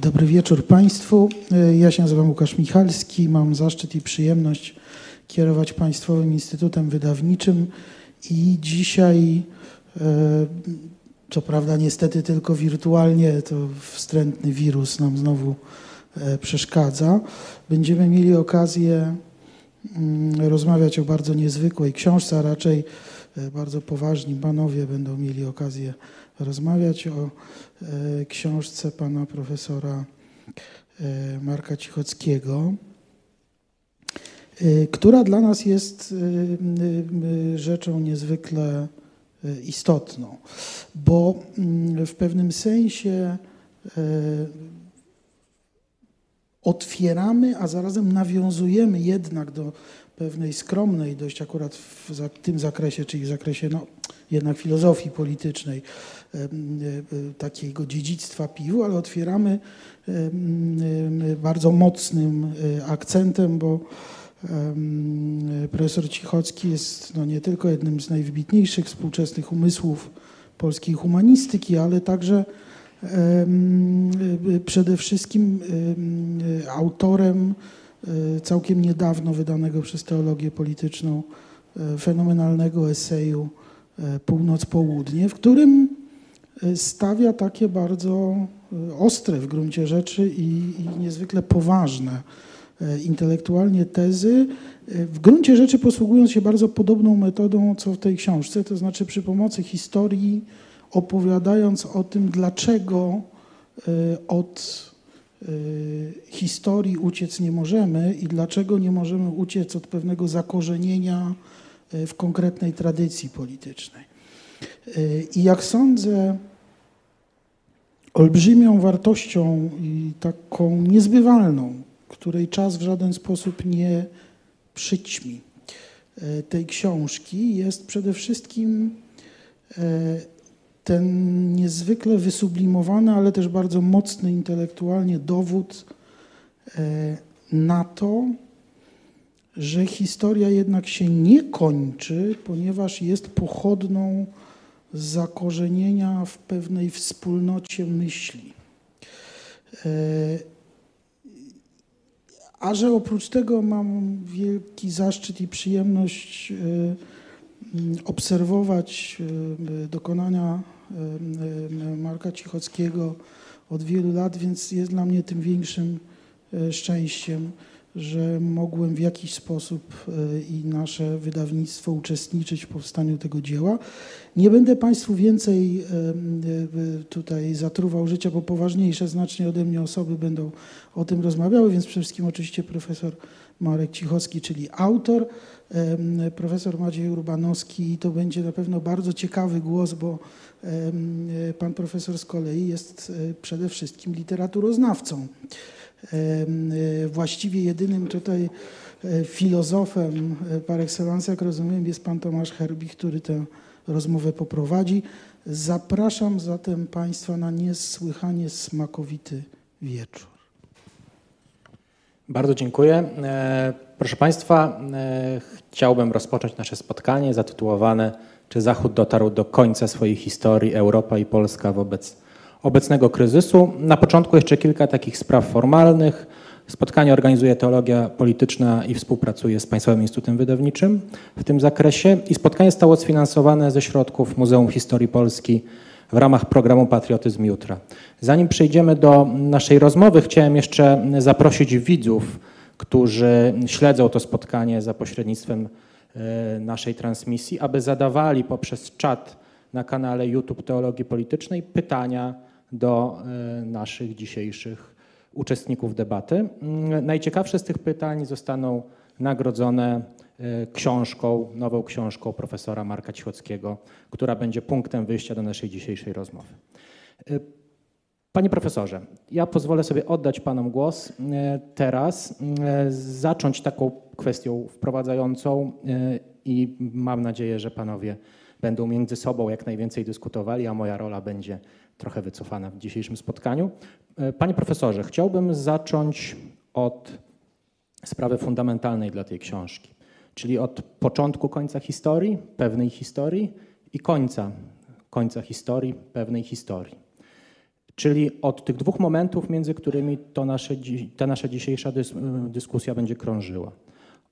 Dobry wieczór Państwu. Ja się nazywam Łukasz Michalski. Mam zaszczyt i przyjemność kierować Państwowym Instytutem Wydawniczym i dzisiaj, e, co prawda niestety tylko wirtualnie, to wstrętny wirus nam znowu przeszkadza. Będziemy mieli okazję mm, rozmawiać o bardzo niezwykłej książce, a raczej bardzo poważni panowie będą mieli okazję rozmawiać o książce pana profesora Marka Cichockiego. Y, która dla nas jest rzeczą niezwykle istotną, bo mm, w pewnym sensie otwieramy, a zarazem nawiązujemy jednak do pewnej skromnej, dość akurat w tym zakresie, czyli w zakresie no, jednak filozofii politycznej, takiego dziedzictwa piwu, ale otwieramy bardzo mocnym akcentem, bo Profesor Cichocki jest no, nie tylko jednym z najwybitniejszych współczesnych umysłów polskiej humanistyki, ale także przede wszystkim autorem e, całkiem niedawno wydanego przez teologię polityczną e, fenomenalnego eseju e, Północ-Południe, w którym stawia takie bardzo ostre w gruncie rzeczy i, i niezwykle poważne E, intelektualnie tezy, w gruncie rzeczy posługując się bardzo podobną metodą, co w tej książce, to znaczy przy pomocy historii, opowiadając o tym, dlaczego od historii uciec nie możemy i dlaczego nie możemy uciec od pewnego zakorzenienia w konkretnej tradycji politycznej. I jak sądzę, olbrzymią wartością i taką niezbywalną której czas w żaden sposób nie przyćmi e, tej książki, jest przede wszystkim e, ten niezwykle wysublimowany, ale też bardzo mocny intelektualnie dowód na to, że historia jednak się nie kończy, ponieważ jest pochodną zakorzenienia w pewnej wspólnocie myśli. A że oprócz tego mam wielki zaszczyt i przyjemność e, obserwować e, dokonania e, Marka Cichockiego od wielu lat, więc jest dla mnie tym większym szczęściem, że mogłem w jakiś sposób e, i nasze wydawnictwo uczestniczyć w powstaniu tego dzieła. Nie będę Państwu więcej e, e, tutaj zatruwał życia, bo poważniejsze znacznie ode mnie osoby będą o tym rozmawiały, więc przede wszystkim oczywiście profesor Marek Cichowski, czyli autor, profesor Maciej Urbanowski i to będzie na pewno bardzo ciekawy głos, bo pan profesor z kolei jest przede wszystkim literaturoznawcą. E, właściwie jedynym tutaj e, filozofem e, par excellence, jak rozumiem, jest pan Tomasz Herbi, który tę rozmowę poprowadzi. Zapraszam zatem Państwa na niesłychanie smakowity wieczór. Bardzo dziękuję. Proszę Państwa, chciałbym rozpocząć nasze spotkanie zatytułowane Czy Zachód dotarł do końca swojej historii Europa i Polska wobec obecnego kryzysu. Na początku jeszcze kilka takich spraw formalnych. Spotkanie organizuje Teologia Polityczna i współpracuje z Państwowym Instytutem Wydawniczym w tym zakresie i spotkanie zostało sfinansowane ze środków Muzeum Historii Polski w ramach programu Patriotyzm Jutra. Zanim przejdziemy do naszej rozmowy, chciałem jeszcze zaprosić widzów, którzy śledzą to spotkanie za pośrednictwem e, naszej transmisji, aby zadawali poprzez czat na kanale YouTube Teologii Politycznej pytania do e, naszych dzisiejszych uczestników debaty. Mm, najciekawsze z tych pytań zostaną nagrodzone e, książką, nową książką profesora Marka Cichockiego, która będzie punktem wyjścia do naszej dzisiejszej rozmowy. E, panie profesorze, ja pozwolę sobie oddać panom głos teraz, zacząć taką kwestią wprowadzającą i mam nadzieję, że panowie będą między sobą jak najwięcej dyskutowali, a moja rola będzie trochę wycofana w dzisiejszym spotkaniu. E, panie profesorze, chciałbym zacząć od sprawy fundamentalnej dla tej książki, czyli od początku końca historii, pewnej historii i końca końca historii, pewnej historii. Czyli od tych dwóch momentów, między którymi to nasze, ta nasza dzisiejsza dys, dyskusja będzie krążyła.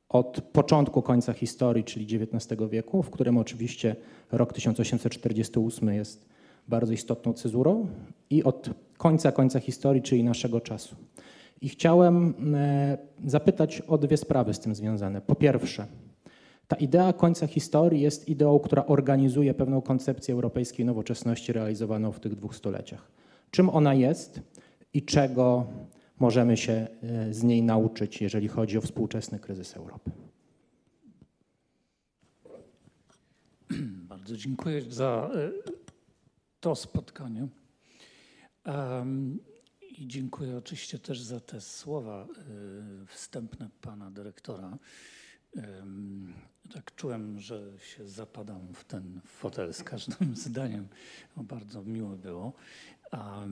Od początku końca historii, czyli XIX wieku, w którym oczywiście rok 1848 jest bardzo istotną cezurą, i od końca końca historii, czyli naszego czasu. I chciałem e, zapytać o dwie sprawy z tym związane. Po pierwsze, ta idea końca historii jest ideą, która organizuje pewną koncepcję europejskiej nowoczesności realizowaną w tych dwóch stuleciach. Czym ona jest i czego możemy się e, z niej nauczyć, jeżeli chodzi o współczesny kryzys Europy? Bardzo dziękuję za e, to spotkanie. Em, I dziękuję oczywiście też za te słowa e, wstępne pana dyrektora. Em, Tak czułem, że się zapadam w ten fotel z każdym zdaniem. No, Bardzo miło było. E,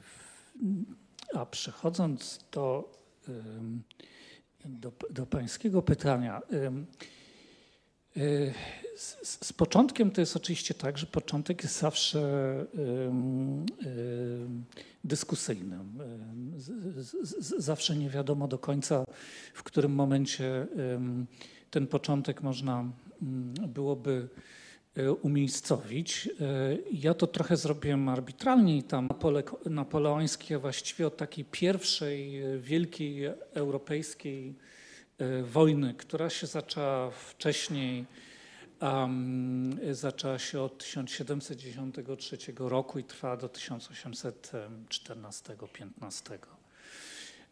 w- A przechodząc do, do, do pańskiego pytania. Y, Z, z- początkiem to jest oczywiście tak, że początek jest zawsze dyskusyjny. Z, zawsze nie wiadomo do końca, w którym momencie ten początek można byłoby y, umiejscowić. Y, Ja to trochę zrobiłem arbitralnie i tam napole- napoleońskie właściwie od takiej pierwszej y, wielkiej europejskiej y, wojny, która się zaczęła wcześniej, um, zaczęła się od 1793 roku i trwała do 1814-15.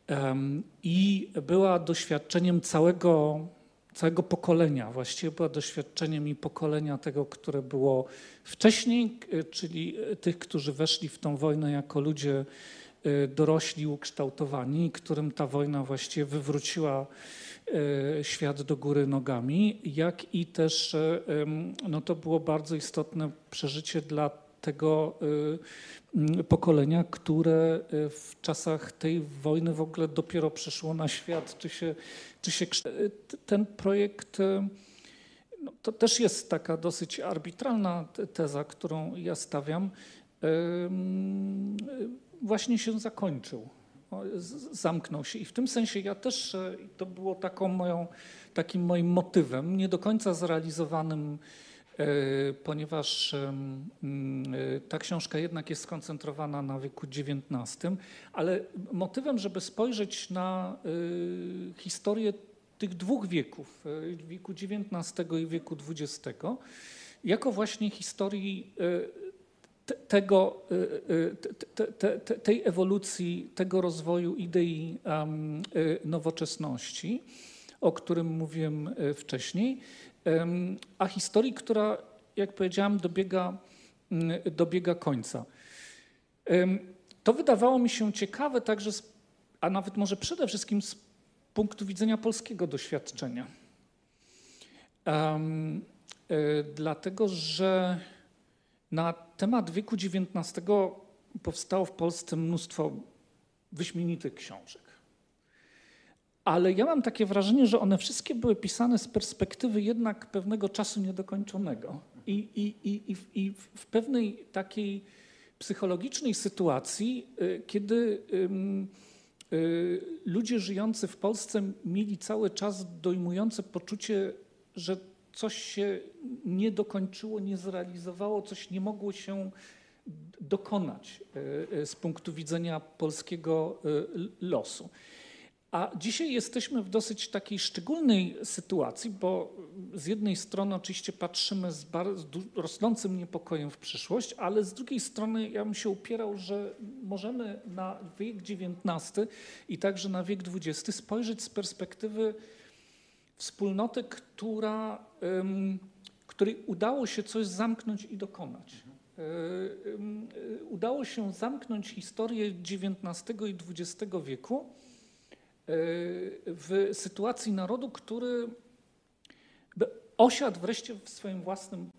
Um, I była doświadczeniem całego, całego pokolenia, właściwie była doświadczeniem i pokolenia tego, które było wcześniej, y, czyli tych, którzy weszli w tą wojnę jako ludzie dorośli, ukształtowani, którym ta wojna właściwie wywróciła e, świat do góry nogami, jak i też e, no to było bardzo istotne przeżycie dla tego e, pokolenia, które e, w czasach tej wojny w ogóle dopiero przyszło na świat, czy się, czy się e, ten projekt e, no, to też jest taka dosyć arbitralna te- teza, którą ja stawiam. Właśnie się zakończył. O, z- Zamknął się. I w tym sensie ja też, to było taką moją, takim moim motywem, nie do końca zrealizowanym, e, ponieważ e, ta książka jednak jest skoncentrowana na wieku XIX, ale motywem, żeby spojrzeć na e, historię tych dwóch wieków, wieku XIX i wieku XX, jako właśnie historii tego, e, e, te- te- te- tej ewolucji, tego rozwoju idei e, nowoczesności, o którym mówiłem wcześniej, a historii, która, jak powiedziałem, dobiega, mm, dobiega końca. To wydawało mi się ciekawe także, a nawet może przede wszystkim z punktu widzenia polskiego doświadczenia. Dlatego, że na temat wieku XIX powstało w Polsce mnóstwo wyśmienitych książek. Ale ja mam takie wrażenie, że one wszystkie były pisane z perspektywy jednak pewnego czasu niedokończonego. I, i, i, i, w- pewnej takiej psychologicznej sytuacji, y, kiedy y, ludzie żyjący w Polsce mieli cały czas dojmujące poczucie, że coś się nie dokończyło, nie zrealizowało, coś nie mogło się dokonać y, y, z punktu widzenia polskiego y, losu. A dzisiaj jesteśmy w dosyć takiej szczególnej sytuacji, bo z jednej strony oczywiście patrzymy z rosnącym niepokojem w przyszłość, ale z drugiej strony ja bym się upierał, że możemy na wiek XIX i także na wiek XX spojrzeć z perspektywy wspólnoty, która, której udało się coś zamknąć i dokonać. Udało się zamknąć historię XIX i XX wieku y, w sytuacji narodu, który osiadł wreszcie w swoim własnym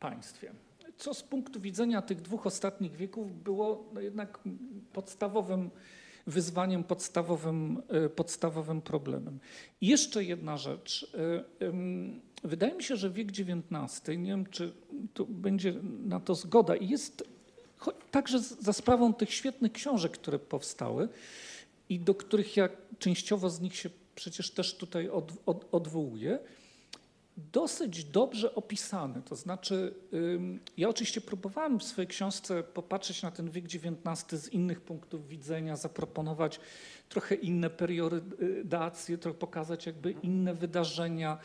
państwie. Co z punktu widzenia tych dwóch ostatnich wieków było no jednak podstawowym wyzwaniem, podstawowym, y, podstawowym problemem. I jeszcze jedna rzecz. Wydaje mi się, że wiek XIX, nie wiem czy tu będzie na to zgoda, i jest także za sprawą tych świetnych książek, które powstały i do których ja częściowo z nich się przecież też tutaj od, od, odwołuję, dosyć dobrze opisane. To znaczy, ja oczywiście próbowałem w swojej książce popatrzeć na ten wiek XIX z innych punktów widzenia, zaproponować trochę inne periodacje, trochę pokazać jakby inne wydarzenia,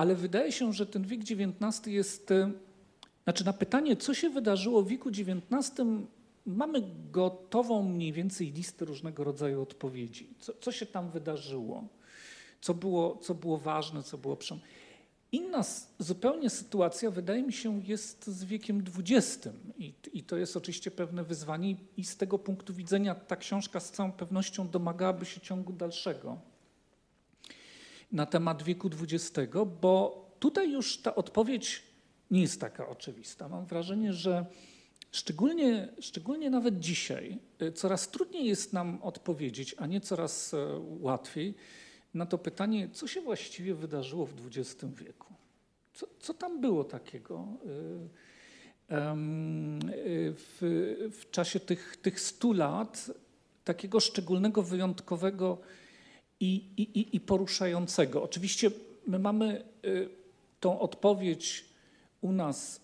ale wydaje się, że ten wiek XIX jest, znaczy na pytanie, co się wydarzyło w wieku XIX, mamy gotową mniej więcej listę różnego rodzaju odpowiedzi. Co, co się tam wydarzyło? Co było, co było ważne, co było przem. Inna zupełnie sytuacja, wydaje mi się, jest z wiekiem XX I, i to jest oczywiście pewne wyzwanie i z tego punktu widzenia ta książka z całą pewnością domagałaby się ciągu dalszego na temat wieku XX, bo tutaj już ta odpowiedź nie jest taka oczywista. Mam wrażenie, że szczególnie, szczególnie nawet dzisiaj y, coraz trudniej jest nam odpowiedzieć, a nie coraz e, łatwiej na to pytanie, co się właściwie wydarzyło w XX wieku. Co, co tam było takiego y, y, w, w czasie tych, tych stu lat, takiego szczególnego, wyjątkowego i, i, i poruszającego. Oczywiście my mamy y, tą odpowiedź u nas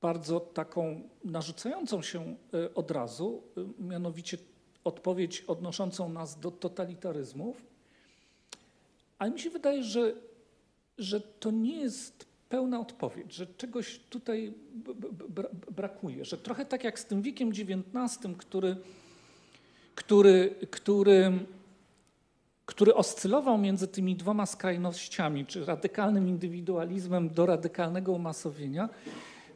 bardzo taką narzucającą się od razu, mianowicie odpowiedź odnoszącą nas do totalitaryzmów, ale mi się wydaje, że, że to nie jest pełna odpowiedź, że czegoś tutaj brakuje, że trochę tak jak z tym wiekiem XIX, który, który, który, który oscylował między tymi dwoma skrajnościami, czy radykalnym indywidualizmem do radykalnego umasowienia,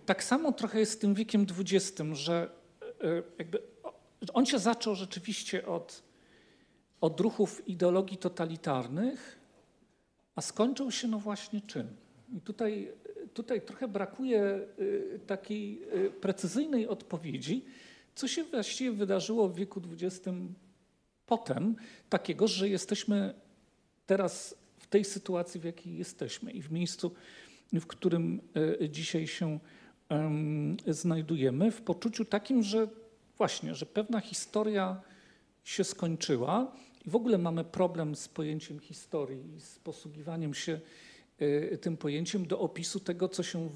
tak samo trochę jest z tym wiekiem XX, że e, jakby on się zaczął rzeczywiście od, od ruchów ideologii totalitarnych, a skończył się no właśnie czym? I tutaj, tutaj trochę brakuje y, takiej y, precyzyjnej odpowiedzi, co się właściwie wydarzyło w wieku XX potem, takiego, że jesteśmy teraz w tej sytuacji, w jakiej jesteśmy i w miejscu, w którym y, dzisiaj się znajdujemy, w poczuciu takim, że właśnie, że pewna historia się skończyła i w ogóle mamy problem z pojęciem historii i z posługiwaniem się y, tym pojęciem do opisu tego, co się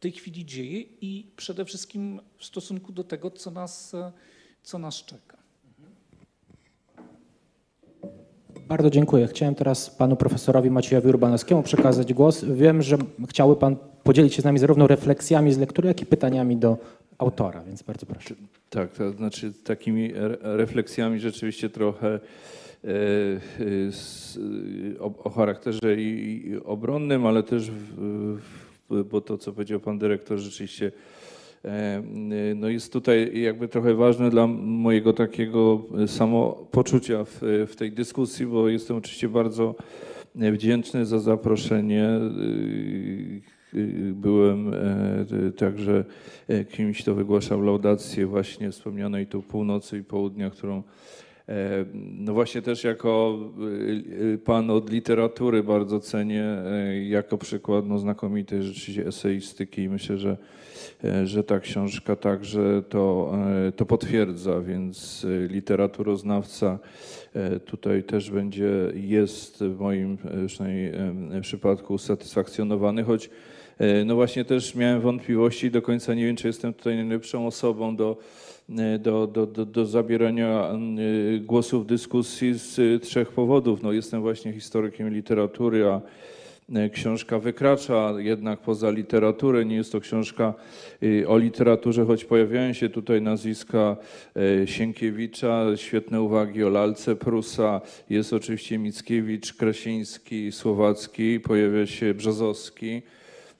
tej chwili dzieje i przede wszystkim w stosunku do tego, co nas, co nas czeka. Bardzo dziękuję. Chciałem teraz panu profesorowi Maciejowi Urbanowskiemu przekazać głos. Wiem, że chciałby pan podzielić się z nami zarówno refleksjami z lektury, jak i pytaniami do autora, więc bardzo proszę. Tak, to znaczy takimi refleksjami rzeczywiście trochę e, e, o, charakterze i obronnym, ale też, w, bo to, co powiedział pan dyrektor, rzeczywiście e, no jest tutaj jakby trochę ważne dla mojego takiego samopoczucia w, w tej dyskusji, bo jestem oczywiście bardzo wdzięczny za zaproszenie. Byłem e, także e, kimś, kto wygłaszał laudację właśnie wspomnianej tu północy i południa, którą no właśnie też jako pan od literatury bardzo cenię, jako przykład no znakomitej rzeczywiście eseistyki. I myślę, że, że ta książka także to, to potwierdza, więc literaturoznawca tutaj też będzie, jest w moim przynajmniej przypadku usatysfakcjonowany, choć E, no właśnie też miałem wątpliwości i do końca. Nie wiem, czy jestem tutaj najlepszą osobą do, e, do, do, do, do zabierania e, głosu w dyskusji z trzech powodów. No jestem właśnie historykiem literatury, a książka wykracza jednak poza literaturę. Nie jest to książka o literaturze, choć pojawiają się tutaj nazwiska Sienkiewicza, świetne uwagi o lalce Prusa, jest oczywiście Mickiewicz, Krasiński, Słowacki, pojawia się Brzozowski.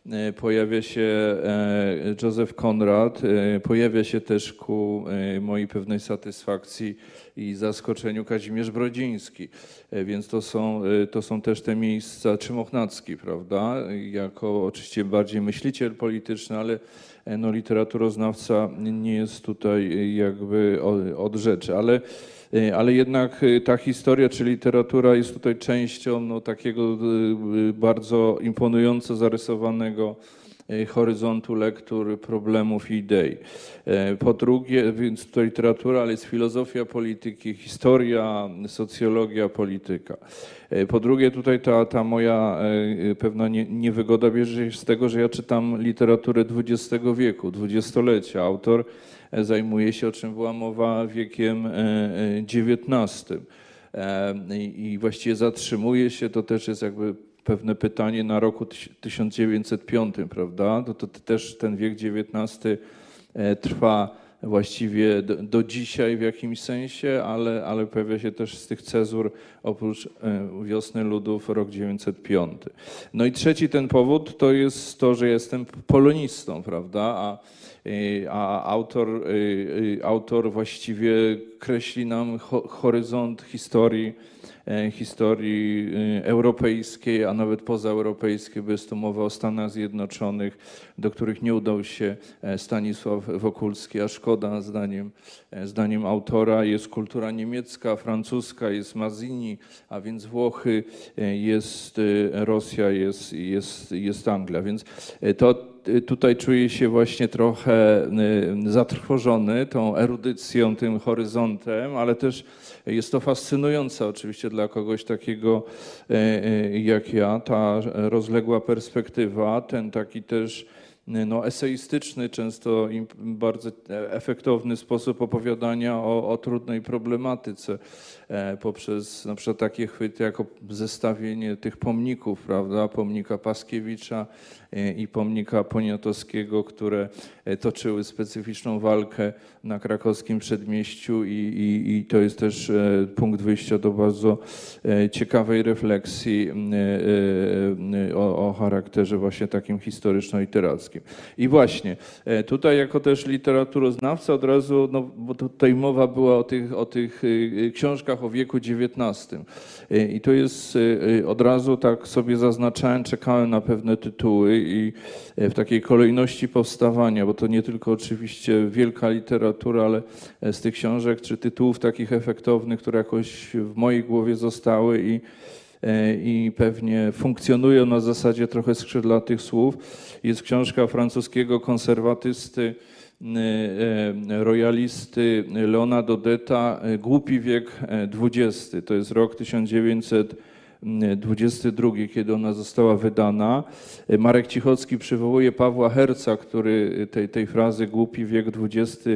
E, pojawia się e, Józef Konrad, e, pojawia się też ku mojej pewnej satysfakcji i zaskoczeniu Kazimierz Brodziński. Więc to są, to są też te miejsca, czy Mochnacki, prawda, jako oczywiście bardziej myśliciel polityczny, ale no, literaturoznawca nie jest tutaj jakby od rzeczy. Ale ale jednak y, ta historia czy literatura jest tutaj częścią no, takiego y, bardzo imponująco zarysowanego e, horyzontu lektur, problemów i idei. E, Po drugie, więc to literatura, ale jest filozofia polityki, historia, socjologia, polityka. E, Po drugie, tutaj ta, ta moja e, pewna nie, niewygoda bierze się z tego, że ja czytam literaturę XX wieku, dwudziestolecia. Autor e, zajmuje się, o czym była mowa, wiekiem e, e, XIX. E, I właściwie zatrzymuje się, to też jest jakby pewne pytanie na roku tyś- 1905, prawda? To, to też ten wiek XIX e, trwa właściwie do, do dzisiaj w jakimś sensie, ale, ale pojawia się też z tych cezur oprócz e, Wiosny Ludów rok 905. No i trzeci ten powód to jest to, że jestem polonistą, prawda? A, e, a autor, e, e, autor właściwie kreśli nam ho, horyzont historii, historii e, europejskiej, a nawet pozaeuropejskiej, bo jest to mowa o Stanach Zjednoczonych, do których nie udał się e, Stanisław Wokulski, a szkoda zdaniem, e, zdaniem autora. Jest kultura niemiecka, francuska, jest Mazzini, a więc Włochy, e, jest e, Rosja, jest, jest, jest Anglia. Więc e, to e, tutaj czuję się właśnie trochę e, zatrwożony tą erudycją, tym horyzontem, ale też jest to fascynujące oczywiście dla kogoś takiego e, e, jak ja, ta rozległa perspektywa, ten taki też no, eseistyczny, często bardzo efektowny sposób opowiadania o, o trudnej problematyce. e, poprzez na przykład takie chwyty jak op- zestawienie tych pomników, prawda, pomnika Paskiewicza e, i pomnika Poniatowskiego, które e, toczyły specyficzną walkę na krakowskim przedmieściu i, i, i to jest też e, punkt wyjścia do bardzo e, ciekawej refleksji e, e, o, o charakterze właśnie takim historyczno-literackim. I właśnie, e, tutaj jako też literaturoznawca od razu, no bo tutaj mowa była o tych, o tych e, książkach o wieku XIX. I to jest e, od razu tak sobie zaznaczałem, czekałem na pewne tytuły i e, w takiej kolejności powstawania, bo to nie tylko oczywiście wielka literatura, ale z tych książek czy tytułów takich efektownych, które jakoś w mojej głowie zostały i i pewnie funkcjonują na zasadzie trochę skrzydlatych słów. Jest książka francuskiego konserwatysty, royalisty Leona Dodeta, e, Głupi wiek XX. To jest rok 1922, kiedy ona została wydana. Marek Cichocki przywołuje Pawła Herca, który tej, tej frazy Głupi wiek XX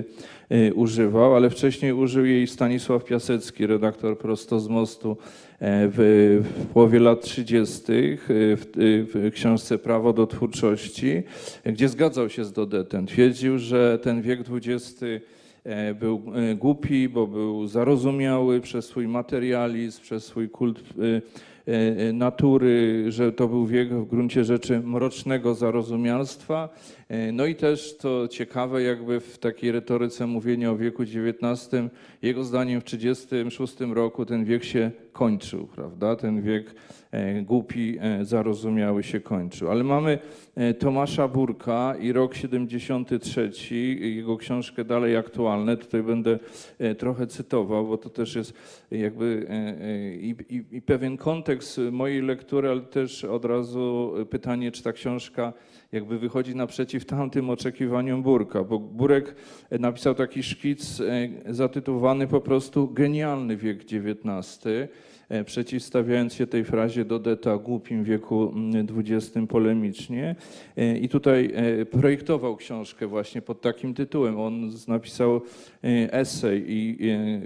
e, używał, ale wcześniej użył jej Stanisław Piasecki, redaktor prosto z mostu e, w, w połowie lat 30. w, w książce Prawo do twórczości, gdzie zgadzał się z Dodetem. Twierdził, że ten wiek XX e, był e, głupi, bo był zarozumiały przez swój materializm, przez swój kult natury, że to był wiek w gruncie rzeczy mrocznego zarozumialstwa. E, No i też to ciekawe, jakby w takiej retoryce mówienia o wieku XIX, jego zdaniem w 1936 roku ten wiek się kończył, prawda? Ten wiek e, głupi, e, zarozumiały się kończył. Ale mamy e, Tomasza Burka i rok 73, i jego książkę dalej aktualne. Tutaj będę e, trochę cytował, bo to też jest jakby e, e, i, i, i pewien kontekst mojej lektury, ale też od razu pytanie, czy ta książka jakby wychodzi naprzeciw tamtym oczekiwaniom Burka, bo Burek e, napisał taki szkic e, zatytułowany po prostu Genialny wiek XIX, e, przeciwstawiając się tej frazie Dodeta głupim wieku mm, XX polemicznie. E, I tutaj e, projektował książkę właśnie pod takim tytułem. On napisał e, esej i,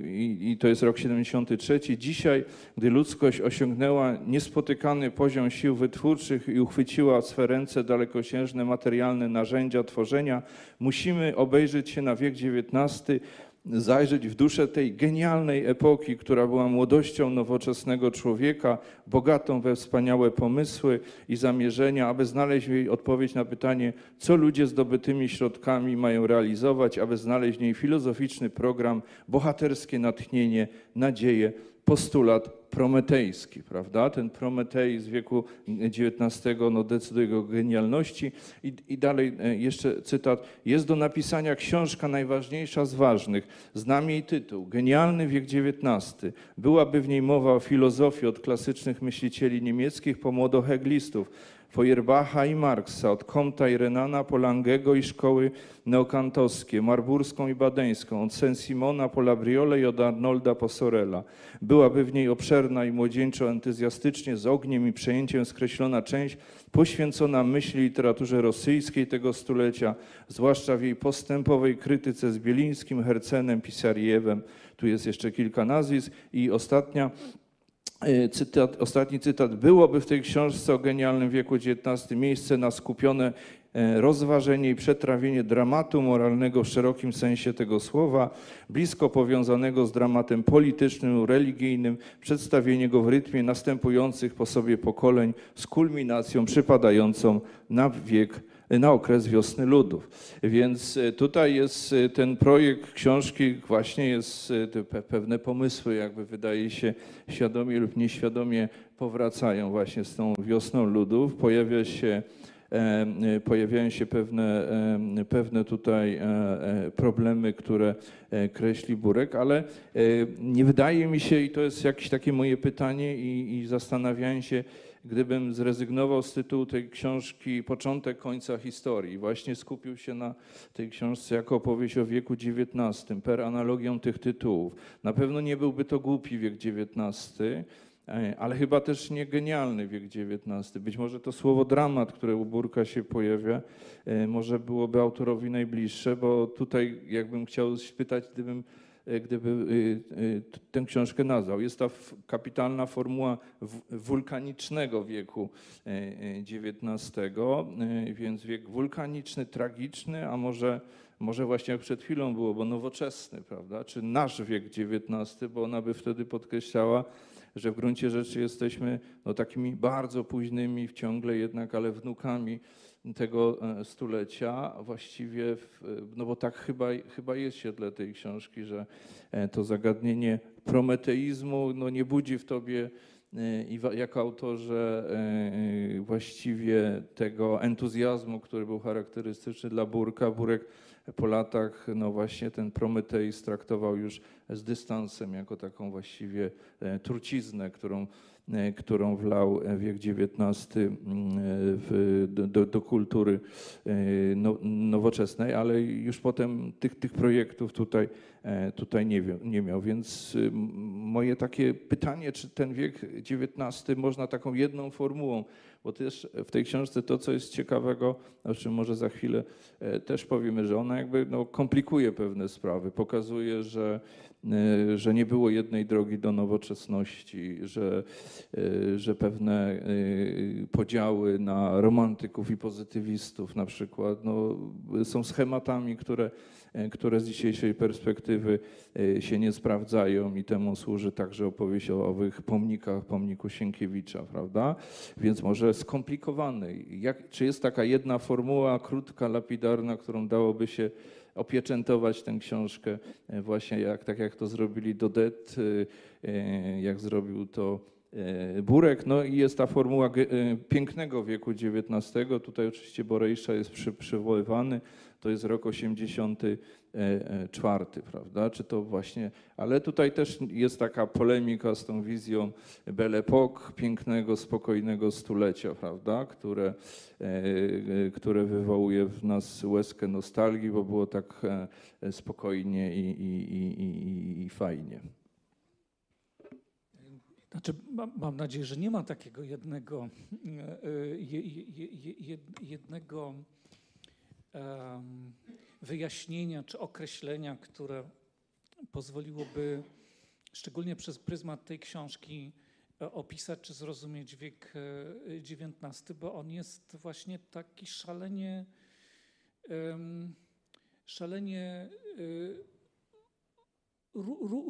i, i to jest rok 73. Dzisiaj, gdy ludzkość osiągnęła niespotykany poziom sił wytwórczych i uchwyciła w swe ręce dalekosiężne materialne narzędzia tworzenia, musimy obejrzeć się na wiek XIX, zajrzeć w duszę tej genialnej epoki, która była młodością nowoczesnego człowieka, bogatą we wspaniałe pomysły i zamierzenia, aby znaleźć w jej odpowiedź na pytanie, co ludzie zdobytymi środkami mają realizować, aby znaleźć w niej filozoficzny program, bohaterskie natchnienie, nadzieję, postulat prometejski, prawda? Ten Prometej z wieku XIX no, decyduje o genialności. I, I dalej e, jeszcze cytat. Jest do napisania książka najważniejsza z ważnych. Znam jej tytuł. Genialny wiek XIX. Byłaby w niej mowa o filozofii od klasycznych myślicieli niemieckich po młodoheglistów. Feuerbacha i Marksa, od Comta i Renana po Langego i szkoły neokantowskie, marburską i badeńską, od Saint-Simona po Labriole i od Arnolda po Sorella. Byłaby w niej obszerna i młodzieńczo entuzjastycznie, z ogniem i przejęciem skreślona część poświęcona myśli literaturze rosyjskiej tego stulecia, zwłaszcza w jej postępowej krytyce z Bielińskim, Hercenem, Pisariewem. Tu jest jeszcze kilka nazwisk i ostatnia cytat, ostatni cytat. Byłoby w tej książce o genialnym wieku XIX miejsce na skupione e, rozważenie i przetrawienie dramatu moralnego w szerokim sensie tego słowa, blisko powiązanego z dramatem politycznym, religijnym, przedstawienie go w rytmie następujących po sobie pokoleń z kulminacją przypadającą na wiek na okres wiosny ludów. Więc e, tutaj jest e, ten projekt książki, właśnie jest e, pewne pomysły, jakby wydaje się, świadomie lub nieświadomie powracają właśnie z tą wiosną ludów. Pojawia się pojawiają się pewne, pewne tutaj problemy, które kreśli Burek, ale nie wydaje mi się, i to jest jakieś takie moje pytanie i, i zastanawiałem się, gdybym zrezygnował z tytułu tej książki Początek końca historii, właśnie skupił się na tej książce jako opowieść o wieku XIX, per analogią tych tytułów. Na pewno nie byłby to głupi wiek XIX, e, ale chyba też nie genialny wiek XIX. Być może to słowo dramat, które u Burka się pojawia, e, może byłoby autorowi najbliższe, bo tutaj jakbym chciał spytać, gdybym gdyby e, e, tę książkę nazwał. Jest to kapitalna formuła wulkanicznego wieku XIX, więc wiek wulkaniczny, tragiczny, a może, może właśnie jak przed chwilą było, bo nowoczesny, prawda? Czy nasz wiek XIX, bo ona by wtedy podkreślała, że w gruncie rzeczy jesteśmy no, takimi bardzo późnymi, ciągle jednak, ale wnukami tego e, stulecia. Właściwie, no bo tak chyba, chyba jest w świetle tej książki, że e, to zagadnienie prometeizmu no nie budzi w tobie e, i jako autorze właściwie tego entuzjazmu, który był charakterystyczny dla Burka. Burek po latach no właśnie ten Prometeiz traktował już z dystansem jako taką właściwie truciznę, którą E, którą wlał wiek XIX mm, w, do, do, kultury e, no, nowoczesnej, ale już potem tych, tych projektów tutaj, e, tutaj nie, nie miał. Więc moje takie pytanie, czy ten wiek XIX można taką jedną formułą, bo też w tej książce to, co jest ciekawego, o czym może za chwilę też powiemy, że ona jakby no, komplikuje pewne sprawy, pokazuje, że Y, że nie było jednej drogi do nowoczesności, że, y, że pewne y, podziały na romantyków i pozytywistów na przykład no, są schematami, które, które z dzisiejszej perspektywy się nie sprawdzają i temu służy także opowieść o owych pomnikach, pomniku Sienkiewicza, prawda? Więc może skomplikowany. Jak, czy jest taka jedna formuła, krótka, lapidarna, którą dałoby się opieczętować tę książkę e, właśnie jak, tak jak to zrobili Dodet, e, e, jak zrobił to Burek. No i jest ta formuła pięknego wieku XIX. Tutaj oczywiście Borejsza jest przy, przywoływany. To jest rok 80 E, e, czwarty, prawda? Czy to właśnie, ale tutaj też jest taka polemika z tą wizją Belle Époque, pięknego, spokojnego stulecia, prawda? Które, e, które wywołuje w nas łezkę nostalgii, bo było tak spokojnie i, i, i, i fajnie. Znaczy, mam, mam, nadzieję, że nie ma takiego jednego, jednego um, wyjaśnienia czy określenia, które pozwoliłoby szczególnie przez pryzmat tej książki e, opisać czy zrozumieć wiek XIX, e, bo on jest właśnie taki szalenie, szalenie e,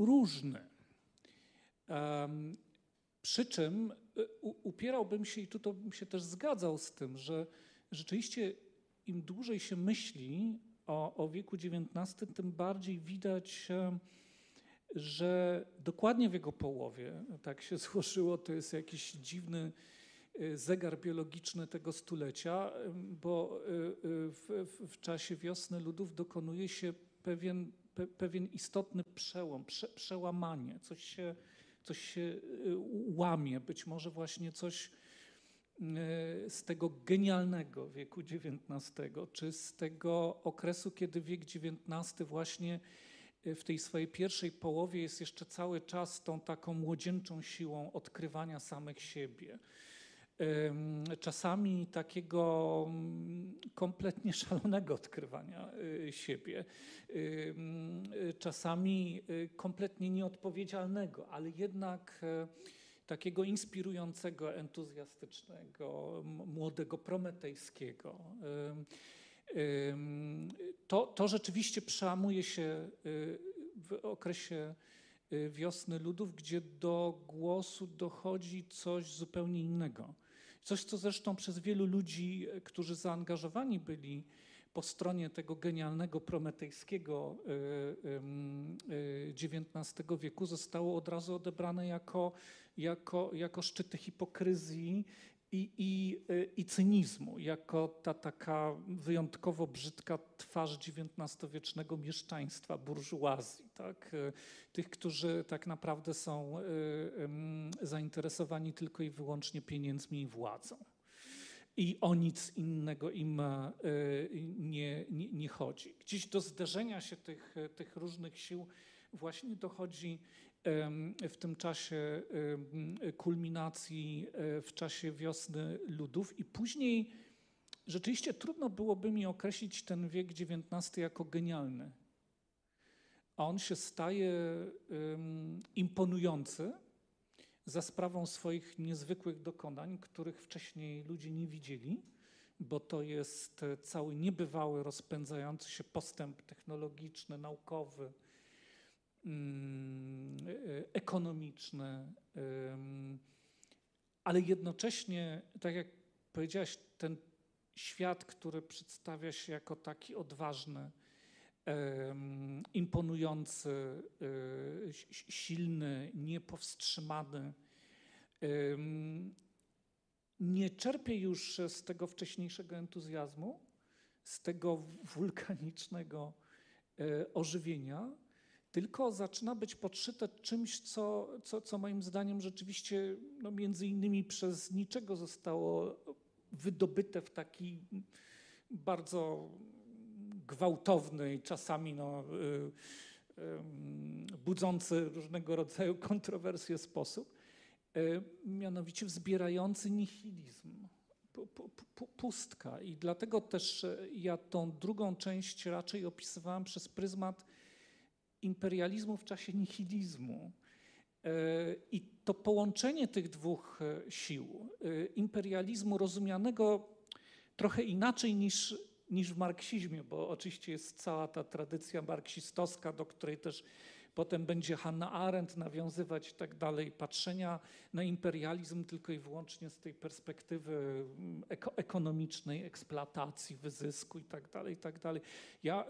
różny. Przy czym upierałbym się, i tu bym się też zgadzał z tym, że rzeczywiście im dłużej się myśli o, o wieku XIX, tym bardziej widać, że dokładnie w jego połowie, tak się złożyło, to jest jakiś dziwny e, zegar biologiczny tego stulecia, bo e, e, w, w czasie wiosny ludów dokonuje się pewien, pe, pewien istotny przełom, prze, przełamanie, coś się, coś się łamie, być może właśnie coś z tego genialnego wieku XIX, czy z tego okresu, kiedy wiek XIX właśnie w tej swojej pierwszej połowie jest jeszcze cały czas tą taką młodzieńczą siłą odkrywania samych siebie. Czasami takiego mm, kompletnie szalonego odkrywania y, siebie, czasami kompletnie nieodpowiedzialnego, ale jednak e, takiego inspirującego, entuzjastycznego, młodego, prometejskiego. To, to rzeczywiście przełamuje się y, w okresie wiosny ludów, gdzie do głosu dochodzi coś zupełnie innego. Coś, co zresztą przez wielu ludzi, e, którzy zaangażowani byli po stronie tego genialnego prometejskiego XIX e, e, wieku, zostało od razu odebrane jako, jako, jako szczyty hipokryzji i, i, i cynizmu, jako ta taka wyjątkowo brzydka twarz XIX-wiecznego mieszczaństwa, burżuazji, tak? tych, którzy tak naprawdę są zainteresowani tylko i wyłącznie pieniędzmi i władzą. I o nic innego im e, nie, nie, nie chodzi. Gdzieś do zderzenia się tych, tych różnych sił właśnie dochodzi w tym czasie kulminacji e, w czasie wiosny ludów i później rzeczywiście trudno byłoby mi określić ten wiek XIX jako genialny. A on się staje imponujący za sprawą swoich niezwykłych dokonań, których wcześniej ludzie nie widzieli, bo to jest cały niebywały, rozpędzający się postęp technologiczny, naukowy, Mm, e, ekonomiczne, ale jednocześnie, tak jak powiedziałaś, ten świat, który przedstawia się jako taki odważny, imponujący, e, silny, niepowstrzymany, nie czerpie już z tego wcześniejszego entuzjazmu, z tego wulkanicznego e, ożywienia, tylko zaczyna być podszyte czymś, co, co, co moim zdaniem rzeczywiście no między innymi przez niczego zostało wydobyte w taki bardzo gwałtowny i czasami no, y, y, budzący różnego rodzaju kontrowersje sposób, y, mianowicie wzbierający nihilizm, pustka. I dlatego też ja tą drugą część raczej opisywałem przez pryzmat imperializmu w czasie nihilizmu. E, I to połączenie tych dwóch e, sił, e, imperializmu rozumianego trochę inaczej niż, niż w marksizmie, bo oczywiście jest cała ta tradycja marksistowska, do której też potem będzie Hannah Arendt nawiązywać i tak dalej, patrzenia na imperializm tylko i wyłącznie z tej perspektywy mm, eko ekonomicznej, eksploatacji, wyzysku i tak dalej, i tak dalej. Ja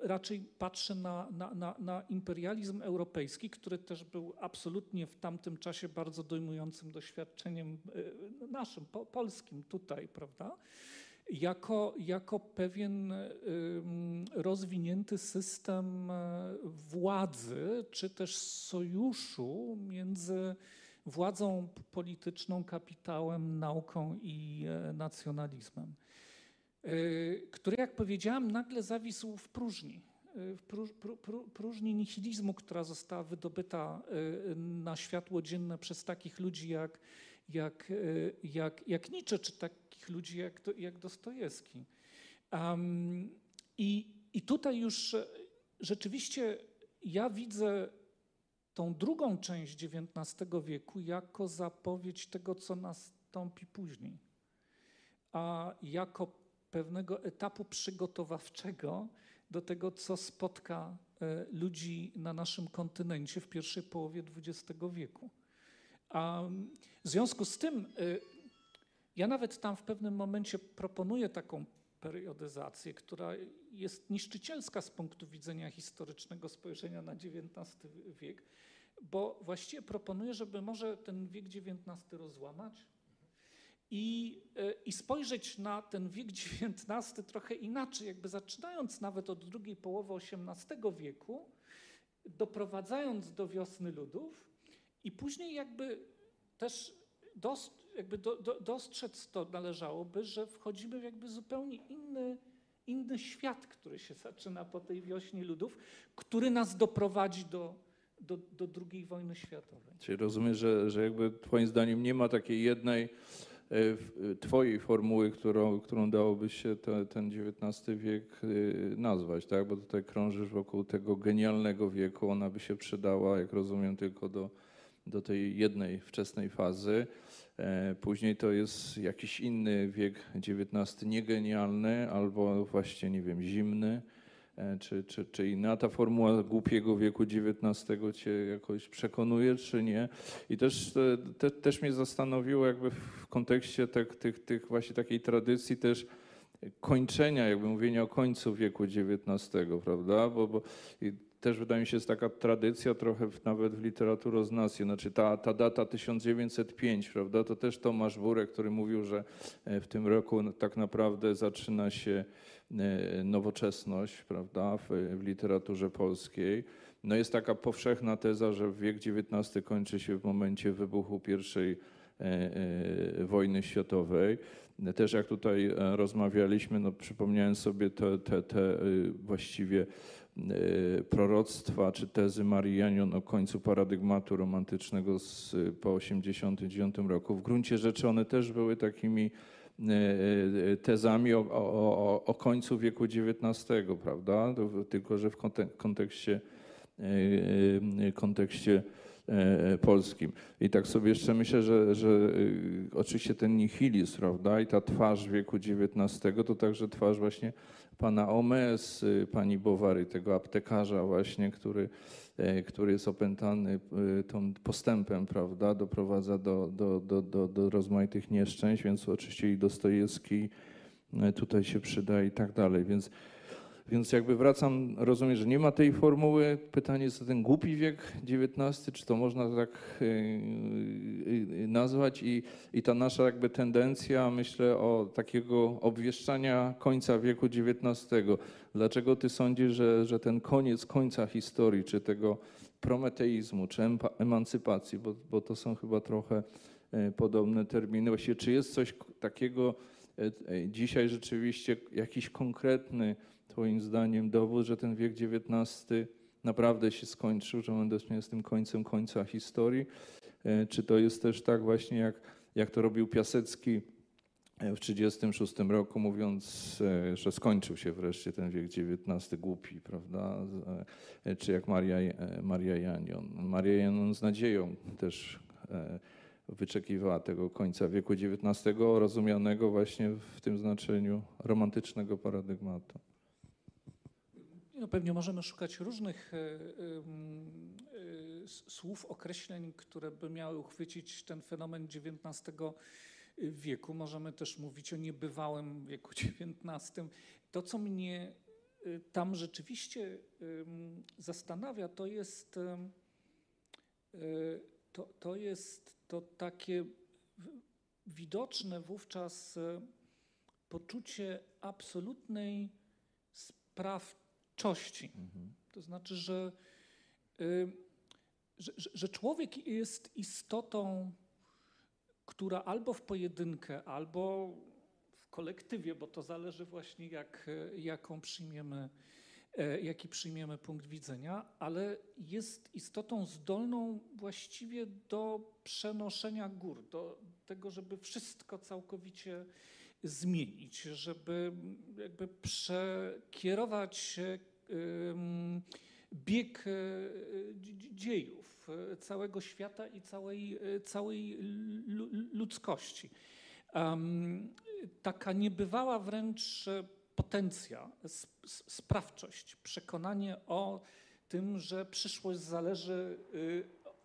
raczej patrzę na, na, na, na imperializm europejski, który też był absolutnie w tamtym czasie bardzo dojmującym doświadczeniem y, naszym, po, polskim tutaj, prawda? Jako, jako pewien rozwinięty system e, władzy, czy też sojuszu między władzą polityczną, kapitałem, nauką i e, nacjonalizmem, e, który, jak powiedziałem, nagle zawisł w próżni w próżni nihilizmu, która została wydobyta na światło dzienne przez takich ludzi jak, jak, jak, jak Nietzsche, czy takich ludzi jak, jak Dostojewski. Um, i, I tutaj już rzeczywiście ja widzę tą drugą część XIX wieku jako zapowiedź tego, co nastąpi później, a jako pewnego etapu przygotowawczego do tego, co spotka e, ludzi na naszym kontynencie w pierwszej połowie XX wieku. A w związku z tym, e, ja nawet tam w pewnym momencie proponuję taką periodyzację, która jest niszczycielska z punktu widzenia historycznego spojrzenia na XIX wiek, bo właściwie proponuję, żeby może ten wiek XIX rozłamać, i, e, i spojrzeć na ten wiek XIX trochę inaczej, jakby zaczynając nawet od drugiej połowy XVIII wieku, doprowadzając do wiosny ludów i później jakby też jakby do, do, dostrzec to należałoby, że wchodzimy w jakby zupełnie inny, inny świat, który się zaczyna po tej wiośnie ludów, który nas doprowadzi do, do, do II wojny światowej. Czyli rozumiesz, że, że jakby twoim zdaniem nie ma takiej jednej e, twojej formuły, którą, którą dałoby się te, ten XIX wiek e, nazwać, tak? Bo tutaj krążysz wokół tego genialnego wieku, ona by się przydała, jak rozumiem, tylko do, do tej jednej wczesnej fazy. E, później to jest jakiś inny wiek XIX, niegenialny albo właśnie, nie wiem, zimny E, czy, czy, czy inna ta formuła głupiego wieku XIX cię jakoś przekonuje, czy nie? I też, te, też mnie zastanowiło jakby w kontekście tych, tych, tych właśnie takiej tradycji też kończenia, jakby mówienia o końcu wieku XIX, prawda? Bo, bo też wydaje mi się, jest taka tradycja trochę w, nawet w literaturoznawstwie, znaczy ta, ta data 1905, prawda, to też Tomasz Burek, który mówił, że e, w tym roku tak naprawdę zaczyna się e, nowoczesność, prawda, w, w literaturze polskiej. No jest taka powszechna teza, że wiek XIX kończy się w momencie wybuchu pierwszej e, wojny światowej. Też jak tutaj rozmawialiśmy, no przypomniałem sobie te, te, te właściwie proroctwa czy tezy Marii Janion o końcu paradygmatu romantycznego z, po 1989 roku. W gruncie rzeczy one też były takimi e, e, tezami o, o, o końcu wieku XIX, prawda? Tylko, że w kontekście, kontekście polskim. I tak sobie jeszcze myślę, że, że oczywiście ten nihilizm, prawda, i ta twarz wieku XIX to także twarz właśnie pana Omes, y, pani Bowary, tego aptekarza właśnie, który, e, który jest opętany y, tą postępem, prawda, doprowadza do, do, do, do, do rozmaitych nieszczęść, więc oczywiście i Dostojewski e, tutaj się przyda i tak dalej, więc więc jakby wracam, rozumiem, że nie ma tej formuły. Pytanie jest o ten głupi wiek XIX, czy to można tak e, e, nazwać i, i ta nasza jakby tendencja, myślę, o takiego obwieszczania końca wieku XIX. Dlaczego ty sądzisz, że, że ten koniec końca historii, czy tego prometeizmu, czy emancypacji, bo, bo to są chyba trochę e, podobne terminy. Właściwie, czy jest coś takiego dzisiaj rzeczywiście, jakiś konkretny Twoim zdaniem dowód, że ten wiek XIX naprawdę się skończył, że on jest tym końcem końca historii? E, czy to jest też tak właśnie, jak, jak to robił Piasecki w 1936 roku, mówiąc, e, że skończył się wreszcie ten wiek XIX głupi, prawda? E, czy jak Maria, Maria Janion. Maria Janion z nadzieją też wyczekiwała tego końca wieku XIX, rozumianego właśnie w tym znaczeniu romantycznego paradygmatu. No pewnie możemy szukać różnych e, e, e, słów, określeń, które by miały uchwycić ten fenomen XIX wieku. Możemy też mówić o niebywałym wieku XIX. To, co mnie tam rzeczywiście zastanawia, to jest to, to jest to takie widoczne wówczas poczucie absolutnej sprawczości Mhm. To znaczy, że, y, że, że człowiek jest istotą, która albo w pojedynkę, albo w kolektywie, bo to zależy właśnie jak, jaką przyjmiemy, e, jaki przyjmiemy punkt widzenia, ale jest istotą zdolną właściwie do przenoszenia gór, do tego, żeby wszystko całkowicie zmienić, żeby jakby przekierować bieg e, dziejów e, całego świata i całej, całej ludzkości. Taka niebywała wręcz potencja, sprawczość, przekonanie o tym, że przyszłość zależy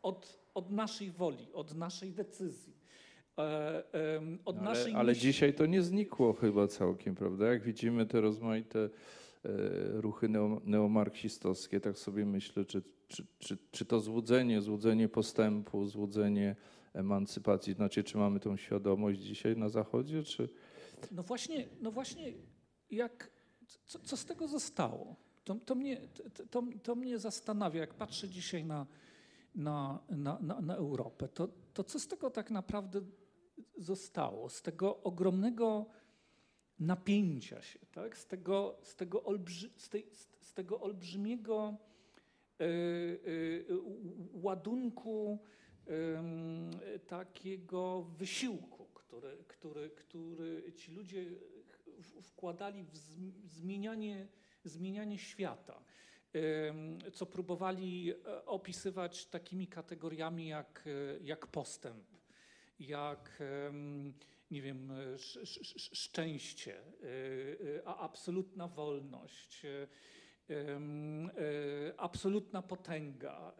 od, od naszej woli, od naszej decyzji. Od no naszej ale, ale dzisiaj to nie znikło chyba całkiem, prawda? Jak widzimy te rozmaite E, ruchy neomarksistowskie, tak sobie myślę, czy, czy, czy, czy to złudzenie, złudzenie postępu, złudzenie emancypacji, znaczy czy mamy tą świadomość dzisiaj na Zachodzie, czy... No właśnie, no właśnie jak, co, co z tego zostało? To, to, mnie, to, to mnie zastanawia, jak patrzę dzisiaj na, na, na, na, na Europę, to, to co z tego tak naprawdę zostało z tego ogromnego napięcia się, tak? z, tego, z, tego olbrzy, z, tej, z tego olbrzymiego y, y, ładunku takiego wysiłku, który, który, który ci ludzie wkładali w zmienianie, zmienianie świata co próbowali e, opisywać takimi kategoriami jak, e, jak postęp, jak nie wiem, szczęście, e, a absolutna wolność, absolutna potęga.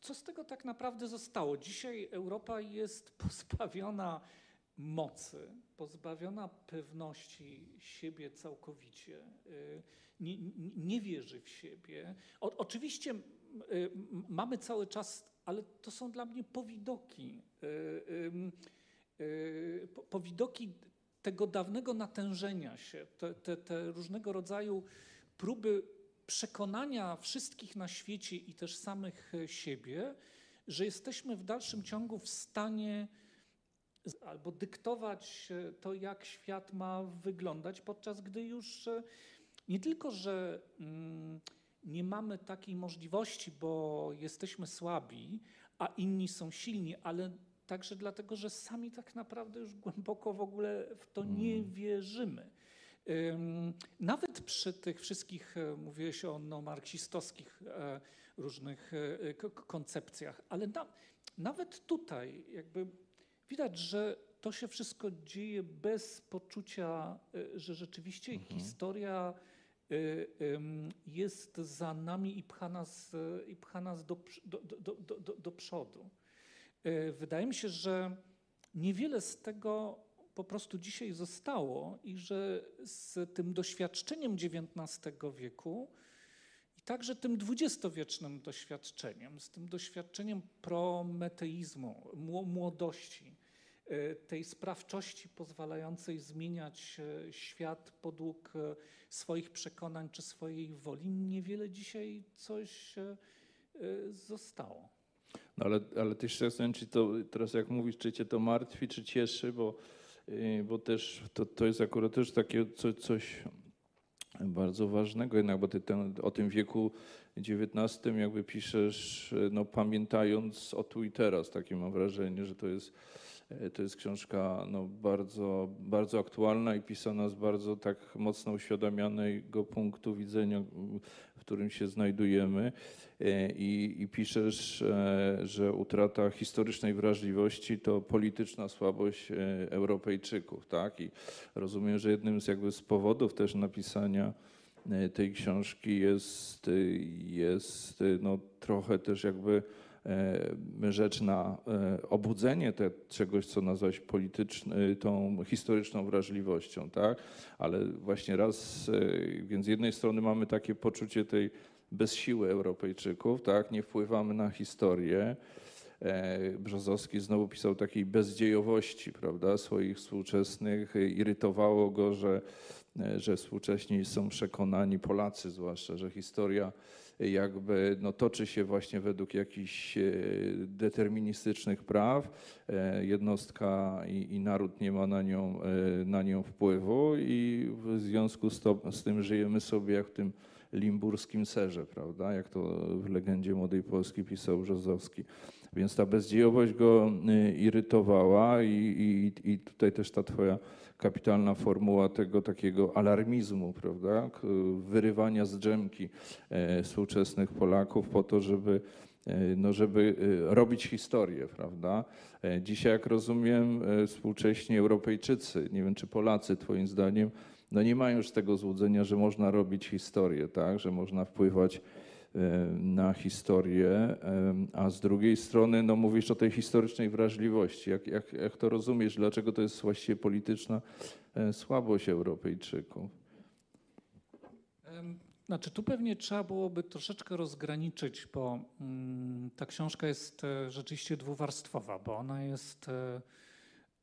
Co z tego tak naprawdę zostało? Dzisiaj Europa jest pozbawiona mocy, pozbawiona pewności siebie całkowicie, nie, nie wierzy w siebie. O, oczywiście mamy cały czas, ale to są dla mnie powidoki, y, powidoki tego dawnego natężenia się, te, te, te różnego rodzaju próby przekonania wszystkich na świecie i też samych siebie, że jesteśmy w dalszym ciągu w stanie albo dyktować e, to, jak świat ma wyglądać, podczas gdy już e, nie tylko, że mm, nie mamy takiej możliwości, bo jesteśmy słabi, a inni są silni, ale także dlatego, że sami tak naprawdę już głęboko w ogóle w to nie mm. wierzymy. Nawet przy tych wszystkich, e, mówiłeś o no, marksistowskich różnych koncepcjach, ale na, nawet tutaj jakby Widać, że to się wszystko dzieje bez poczucia, że rzeczywiście mhm. historia jest za nami i pcha nas, i pcha nas do, do, do, do, do przodu. Y, wydaje mi się, że niewiele z tego po prostu dzisiaj zostało i że z tym doświadczeniem XIX wieku i także tym dwudziestowiecznym doświadczeniem, z tym doświadczeniem prometeizmu, młodości, tej sprawczości pozwalającej zmieniać e, świat podług e, swoich przekonań czy swojej woli, niewiele dzisiaj coś zostało. No ale, ale też zastanawiam czy to teraz jak mówisz, czy cię to martwi, czy cieszy, bo, bo też to, to jest akurat też takie coś bardzo ważnego. Jednak, bo ty ten, o tym wieku XIX jakby piszesz, no pamiętając o tu i teraz, takie mam wrażenie, że to jest E, to jest książka no, bardzo, bardzo aktualna i pisana z bardzo tak mocno uświadamianego punktu widzenia, w którym się znajdujemy. E, I, i piszesz, e, że utrata historycznej wrażliwości to polityczna słabość Europejczyków. Tak? I rozumiem, że jednym z, jakby z powodów też napisania tej książki jest, jest no, trochę też jakby E, rzecz na e, obudzenie te, czegoś, co nazwać polityczną, tą historyczną wrażliwością, tak? Ale właśnie raz, e, więc z jednej strony mamy takie poczucie tej bezsiły Europejczyków, tak? Nie wpływamy na historię. Brzozowski znowu pisał takiej bezdziejowości, prawda, swoich współczesnych. Irytowało go, że, że współcześni są przekonani, Polacy zwłaszcza, że historia jakby no, toczy się właśnie według jakichś e, deterministycznych praw. E, jednostka i, i naród nie ma na nią, e, na nią wpływu i w związku z, to, z tym żyjemy sobie jak w tym limburskim serze, prawda? Jak to w legendzie Młodej Polski pisał Brzozowski. Więc ta bezdziejowość go irytowała i, i, i tutaj też ta twoja kapitalna formuła tego takiego alarmizmu, prawda? Wyrywania z drzemki współczesnych Polaków po to, żeby e, no żeby e, robić historię, prawda? E, dzisiaj, jak rozumiem, współcześni Europejczycy, nie wiem czy Polacy, Twoim zdaniem, no nie mają już tego złudzenia, że można robić historię, tak? Że można wpływać na historię, a z drugiej strony, no mówisz o tej historycznej wrażliwości. Jak, jak, jak to rozumiesz? Dlaczego to jest właściwie polityczna słabość Europejczyków? Znaczy, tu pewnie trzeba byłoby troszeczkę rozgraniczyć, bo mm, ta książka jest e, rzeczywiście dwuwarstwowa, bo ona jest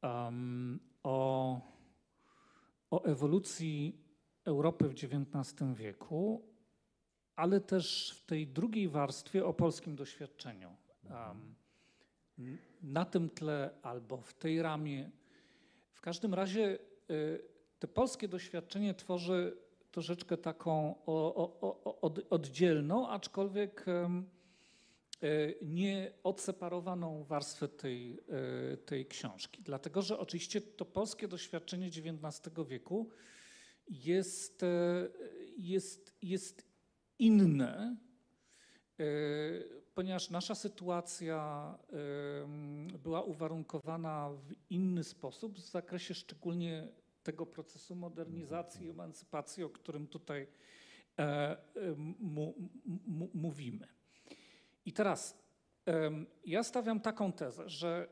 um, o, o ewolucji Europy w XIX wieku, ale też w tej drugiej warstwie o polskim doświadczeniu. Um, na tym tle albo w tej ramie. W każdym razie te polskie doświadczenie tworzy troszeczkę taką oddzielną, aczkolwiek nie odseparowaną warstwę tej, tej książki. Dlatego, że oczywiście to polskie doświadczenie XIX wieku jest, jest, jest inne, ponieważ nasza sytuacja była uwarunkowana w inny sposób w zakresie szczególnie tego procesu modernizacji i emancypacji, o którym tutaj mówimy. I teraz ja stawiam taką tezę, że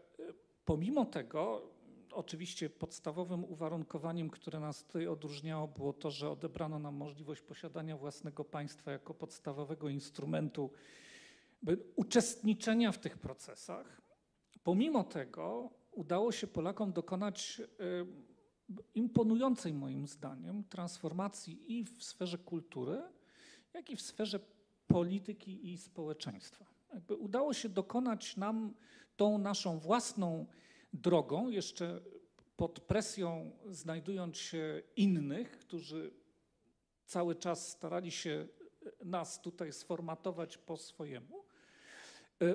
pomimo tego, oczywiście podstawowym uwarunkowaniem, które nas tutaj odróżniało, było to, że odebrano nam możliwość posiadania własnego państwa jako podstawowego instrumentu uczestniczenia w tych procesach. Pomimo tego udało się Polakom dokonać imponującej moim zdaniem transformacji i w sferze kultury, jak i w sferze polityki i społeczeństwa. Jakby udało się dokonać nam tą naszą własną drogą, jeszcze pod presją znajdując się innych, którzy cały czas starali się nas tutaj sformatować po swojemu,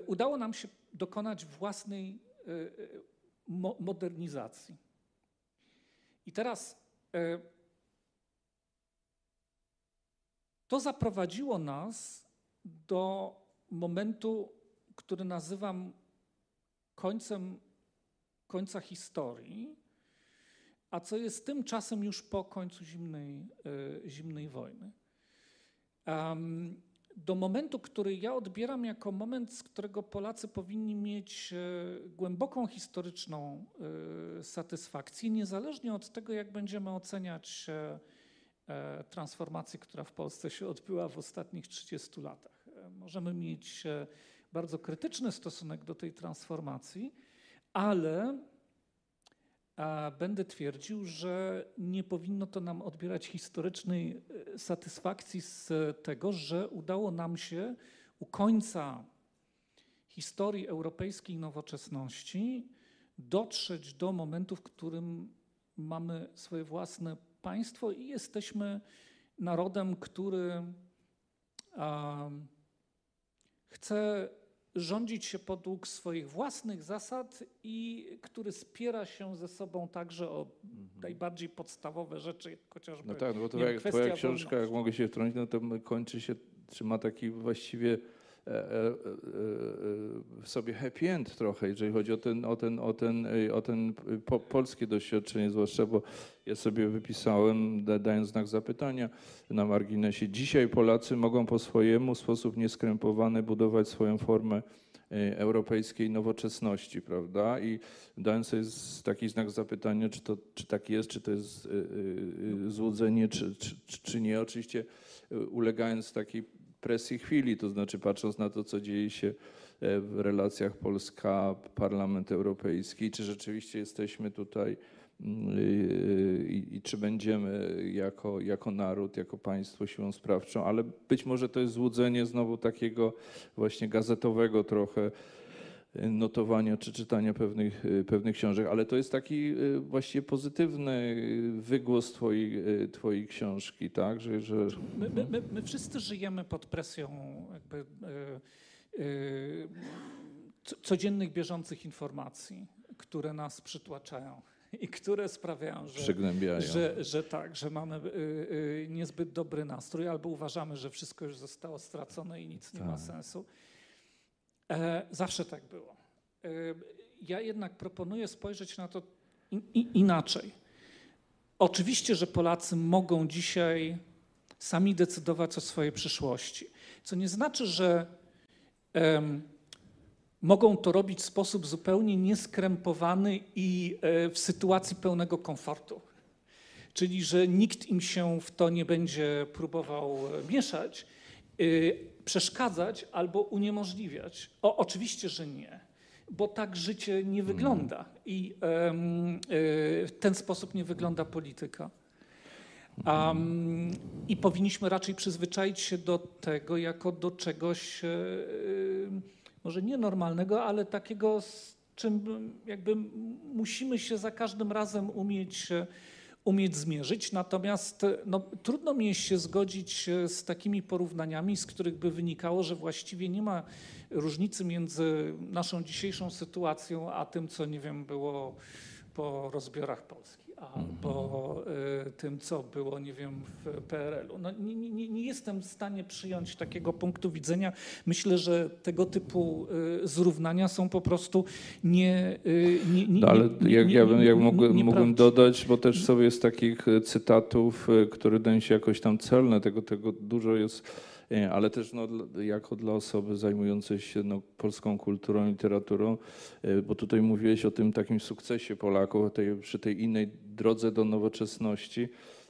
udało nam się dokonać własnej modernizacji. I teraz to zaprowadziło nas do momentu, który nazywam końcem końca historii, a co jest tymczasem już po końcu zimnej, zimnej wojny. Do momentu, który ja odbieram jako moment, z którego Polacy powinni mieć głęboką historyczną satysfakcję, niezależnie od tego, jak będziemy oceniać transformację, która w Polsce się odbyła w ostatnich 30 latach. Możemy mieć bardzo krytyczny stosunek do tej transformacji, ale będę twierdził, że nie powinno to nam odbierać historycznej satysfakcji z tego, że udało nam się u końca historii europejskiej nowoczesności dotrzeć do momentu, w którym mamy swoje własne państwo i jesteśmy narodem, który chce rządzić się podług swoich własnych zasad i który spiera się ze sobą także o najbardziej podstawowe rzeczy, chociażby No tak, no bo to jak, twoja książka, jak mogę się wtrącić, no to kończy się, czy ma taki właściwie sobie happy end trochę, jeżeli chodzi o ten, o ten, o ten, e, o ten po, polskie doświadczenie, zwłaszcza, bo ja sobie wypisałem, da- dając znak zapytania na marginesie, dzisiaj Polacy mogą po swojemu, w sposób nieskrępowany budować swoją formę e, europejskiej nowoczesności, prawda? I dając sobie taki znak zapytania, czy, to, czy tak jest, czy to jest e, e, złudzenie, czy, czy, czy- nie. Oczywiście e, ulegając takiej presji chwili, to znaczy patrząc na to, co dzieje się e, w relacjach Polska-Parlament Europejski, czy rzeczywiście jesteśmy tutaj mm, y, i, i czy będziemy jako, jako naród, jako państwo siłą sprawczą, ale być może to jest złudzenie znowu takiego właśnie gazetowego trochę y, notowania czy czytania pewnych, y, pewnych książek, ale to jest taki y, właściwie pozytywny wygłos twojej, y, twojej książki, tak? Że, że... My, my, my, my wszyscy żyjemy pod presją jakby, y, y, co- codziennych, bieżących informacji, które nas przytłaczają i które sprawiają, że, że, że tak, że mamy niezbyt dobry nastrój albo uważamy, że wszystko już zostało stracone i nic nie ma Tak. sensu. E, zawsze tak było. E, ja jednak proponuję spojrzeć na to inaczej. Oczywiście, że Polacy mogą dzisiaj sami decydować o swojej przyszłości, co nie znaczy, że mogą to robić w sposób zupełnie nieskrępowany i e, w sytuacji pełnego komfortu. Czyli, że nikt im się w to nie będzie próbował mieszać, przeszkadzać albo uniemożliwiać. O, oczywiście, że nie, bo tak życie nie wygląda i e, w ten sposób nie wygląda polityka. Um, I powinniśmy raczej przyzwyczaić się do tego jako do czegoś e, może nienormalnego, ale takiego, z czym jakby musimy się za każdym razem umieć, e, umieć zmierzyć. Natomiast no, trudno mi się zgodzić e, z takimi porównaniami, z których by wynikało, że właściwie nie ma różnicy między naszą dzisiejszą sytuacją, a tym, co nie wiem, było po rozbiorach Polski, albo y, tym, co było, nie wiem, w PRL-u. No, nie, nie, nie jestem w stanie przyjąć takiego punktu widzenia. Myślę, że tego typu y, zrównania są po prostu nie. y, nie, nie No, ale nie- jak, nie- ja bym, nie- jak nie- mógłbym, dodać, bo też sobie z takich cytatów, które wydają się jakoś tam celne, tego, tego dużo jest, e, ale też no, jako dla osoby zajmującej się no, polską kulturą, literaturą, bo tutaj mówiłeś o tym takim sukcesie Polaków, tej, przy tej innej drodze do nowoczesności.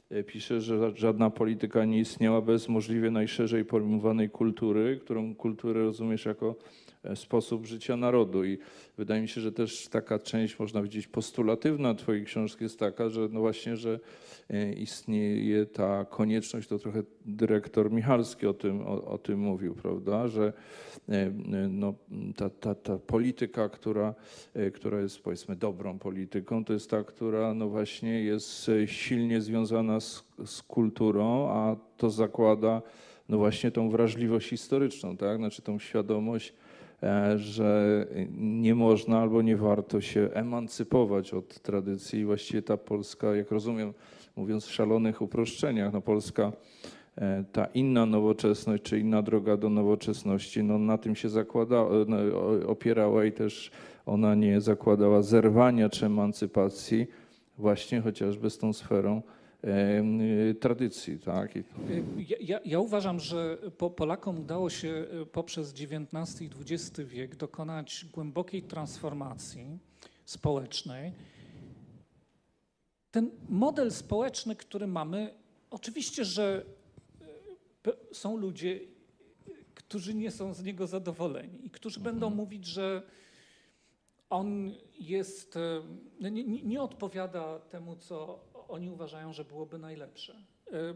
E, Pisze, że ża- żadna polityka nie istniała bez możliwie najszerzej pojmowanej kultury, którą kulturę rozumiesz jako sposób życia narodu. I wydaje mi się, że też taka część, można powiedzieć, postulatywna Twojej książki jest taka, że no właśnie, że e, istnieje ta konieczność, to trochę dyrektor Michalski o tym, o, o tym mówił, prawda, że e, e, no, ta, ta, ta polityka, która, e, która jest powiedzmy dobrą polityką, to jest ta, która no właśnie jest e, silnie związana z, z kulturą, a to zakłada no właśnie tą wrażliwość historyczną, tak? Znaczy tą świadomość, e, że nie można albo nie warto się emancypować od tradycji. Właściwie ta Polska, jak rozumiem, mówiąc w szalonych uproszczeniach, no Polska, e, ta inna nowoczesność, czy inna droga do nowoczesności, no na tym się zakłada, e, no, opierała i też ona nie zakładała zerwania czy emancypacji właśnie chociażby z tą sferą e, tradycji, tak? Ja, ja, ja uważam, że po, Polakom udało się y, poprzez XIX i XX wiek dokonać głębokiej transformacji społecznej. Ten model społeczny, który mamy, oczywiście, że pe- są ludzie, y, którzy nie są z niego zadowoleni i którzy będą mówić, że on jest, e, nie, nie odpowiada temu, co oni uważają, że byłoby najlepsze. E,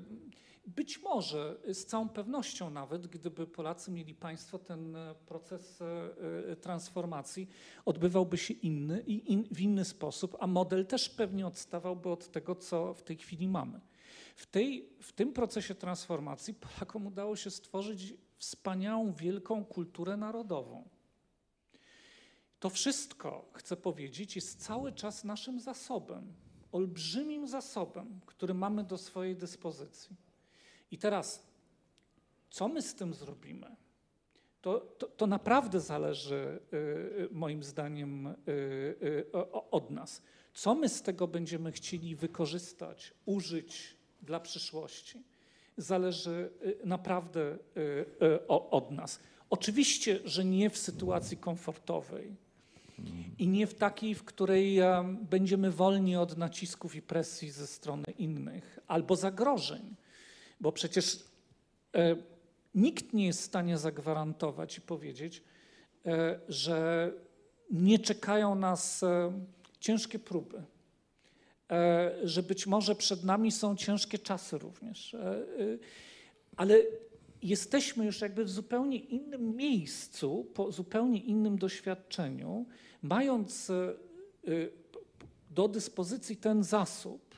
Być może, z całą pewnością nawet, gdyby Polacy mieli państwo, ten e, proces e, e, transformacji odbywałby się inny i in, w inny sposób, a model też pewnie odstawałby od tego, co w tej chwili mamy. W, tej, w tym procesie transformacji Polakom udało się stworzyć wspaniałą, wielką kulturę narodową. To wszystko, chcę powiedzieć, jest cały czas naszym zasobem, olbrzymim zasobem, który mamy do swojej dyspozycji. I teraz, co my z tym zrobimy? To, to, to naprawdę zależy, y, y, moim zdaniem, y, y, od nas. Co my z tego będziemy chcieli wykorzystać, użyć dla przyszłości, zależy y, naprawdę y, od nas. Oczywiście, że nie w sytuacji komfortowej, i nie w takiej, w której em, będziemy wolni od nacisków i presji ze strony innych albo zagrożeń, bo przecież e, nikt nie jest w stanie zagwarantować i powiedzieć, e, że nie czekają nas e, ciężkie próby, e, że być może przed nami są ciężkie czasy również, e, e, ale jesteśmy już jakby w zupełnie innym miejscu, po zupełnie innym doświadczeniu, mając e, e, do dyspozycji ten zasób.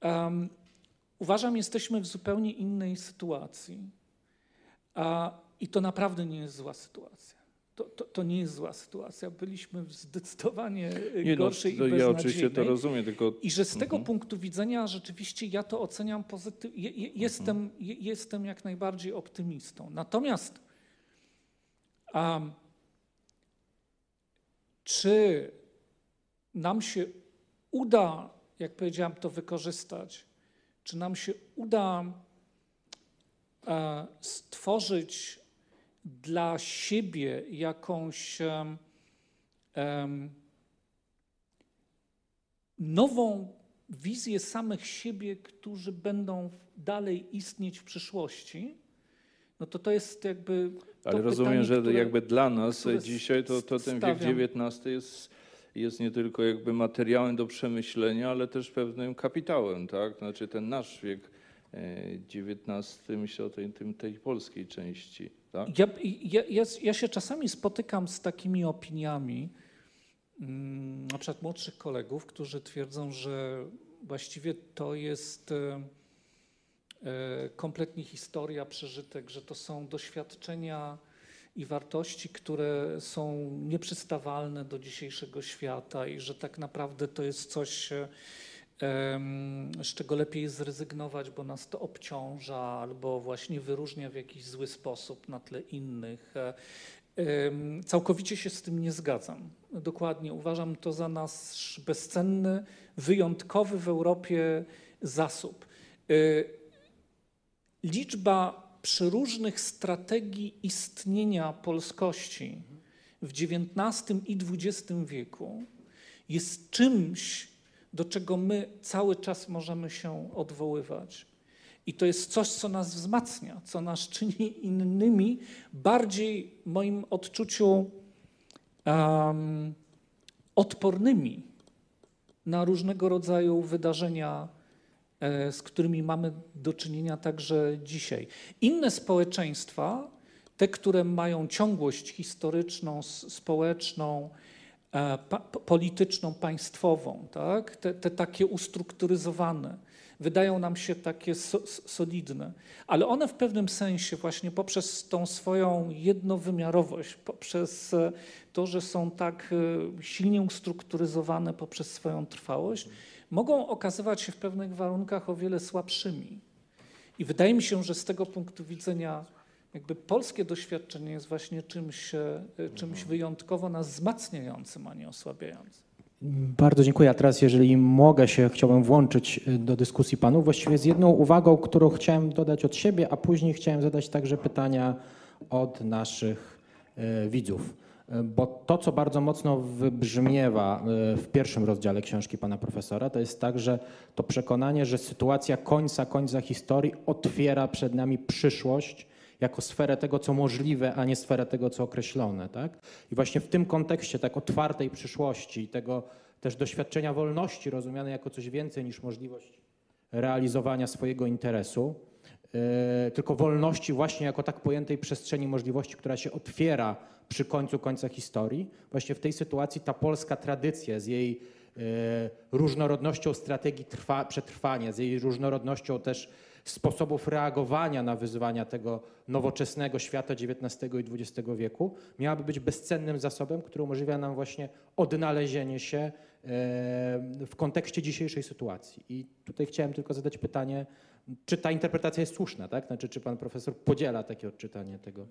em, uważam, jesteśmy w zupełnie innej sytuacji. A, I to naprawdę nie jest zła sytuacja. To, to, to nie jest zła sytuacja. Byliśmy w zdecydowanie e, nie, no, gorszej to i ja oczywiście to rozumiem, tylko I że z tego Mhm. punktu widzenia rzeczywiście ja to oceniam pozytywnie. Jestem, Mhm. je- jestem jak najbardziej optymistą. Natomiast am, czy nam się uda, jak powiedziałem, to wykorzystać? Czy nam się uda e, stworzyć dla siebie jakąś nową wizję samych siebie, którzy będą dalej istnieć w przyszłości, no to to jest jakby. Ale rozumiem, pytanie, że które- jakby dla nas dzisiaj to, to ten wiek. XIX jest, jest nie tylko jakby materiałem do przemyślenia, ale też pewnym kapitałem, tak? Znaczy ten nasz wiek e, XIX, myślę o tej, tej polskiej części. Tak? Ja, ja, ja, ja się czasami spotykam z takimi opiniami, mm, na przykład młodszych kolegów, którzy twierdzą, że właściwie to jest e, e, kompletnie historia, przeżytek, że to są doświadczenia i wartości, które są nieprzystawalne do dzisiejszego świata i że tak naprawdę to jest coś, e, z czego lepiej zrezygnować, bo nas to obciąża albo właśnie wyróżnia w jakiś zły sposób na tle innych. E, Całkowicie się z tym nie zgadzam. Dokładnie uważam to za nasz bezcenny, wyjątkowy w Europie zasób. Liczba przeróżnych strategii istnienia polskości w XIX i XX wieku jest czymś, do czego my cały czas możemy się odwoływać. I to jest coś, co nas wzmacnia, co nas czyni innymi, bardziej w moim odczuciu em, odpornymi na różnego rodzaju wydarzenia, z którymi mamy do czynienia także dzisiaj. Inne społeczeństwa, te, które mają ciągłość historyczną, społeczną, e, pa, po- polityczną, państwową, tak? te, te takie ustrukturyzowane, wydają nam się takie so, solidne, ale one w pewnym sensie właśnie poprzez tą swoją jednowymiarowość, poprzez e, to, że są tak e, silnie ustrukturyzowane poprzez swoją trwałość, mogą okazywać się w pewnych warunkach o wiele słabszymi. I wydaje mi się, że z tego punktu widzenia jakby polskie doświadczenie jest właśnie czymś, e, czymś wyjątkowo nas wzmacniającym, a nie osłabiającym. Bardzo dziękuję. A teraz, jeżeli mogę się, chciałbym włączyć y, do dyskusji panów, właściwie z jedną uwagą, którą chciałem dodać od siebie, a później chciałem zadać także pytania od naszych y, widzów. Y, Bo to, co bardzo mocno wybrzmiewa y, w pierwszym rozdziale książki pana profesora, to jest także to przekonanie, że sytuacja końca, końca historii otwiera przed nami przyszłość jako sferę tego, co możliwe, a nie sferę tego, co określone. Tak? I właśnie w tym kontekście tak otwartej przyszłości i tego też doświadczenia wolności rozumianej jako coś więcej niż możliwość realizowania swojego interesu, yy, tylko wolności właśnie jako tak pojętej przestrzeni możliwości, która się otwiera przy końcu końca historii. Właśnie w tej sytuacji ta polska tradycja z jej yy, różnorodnością strategii trwa, przetrwania, z jej różnorodnością też sposobów reagowania na wyzwania tego nowoczesnego świata XIX i XX wieku, miałaby być bezcennym zasobem, który umożliwia nam właśnie odnalezienie się e, w kontekście dzisiejszej sytuacji. I tutaj chciałem tylko zadać pytanie, czy ta interpretacja jest słuszna, tak? Znaczy, czy pan profesor podziela takie odczytanie tego?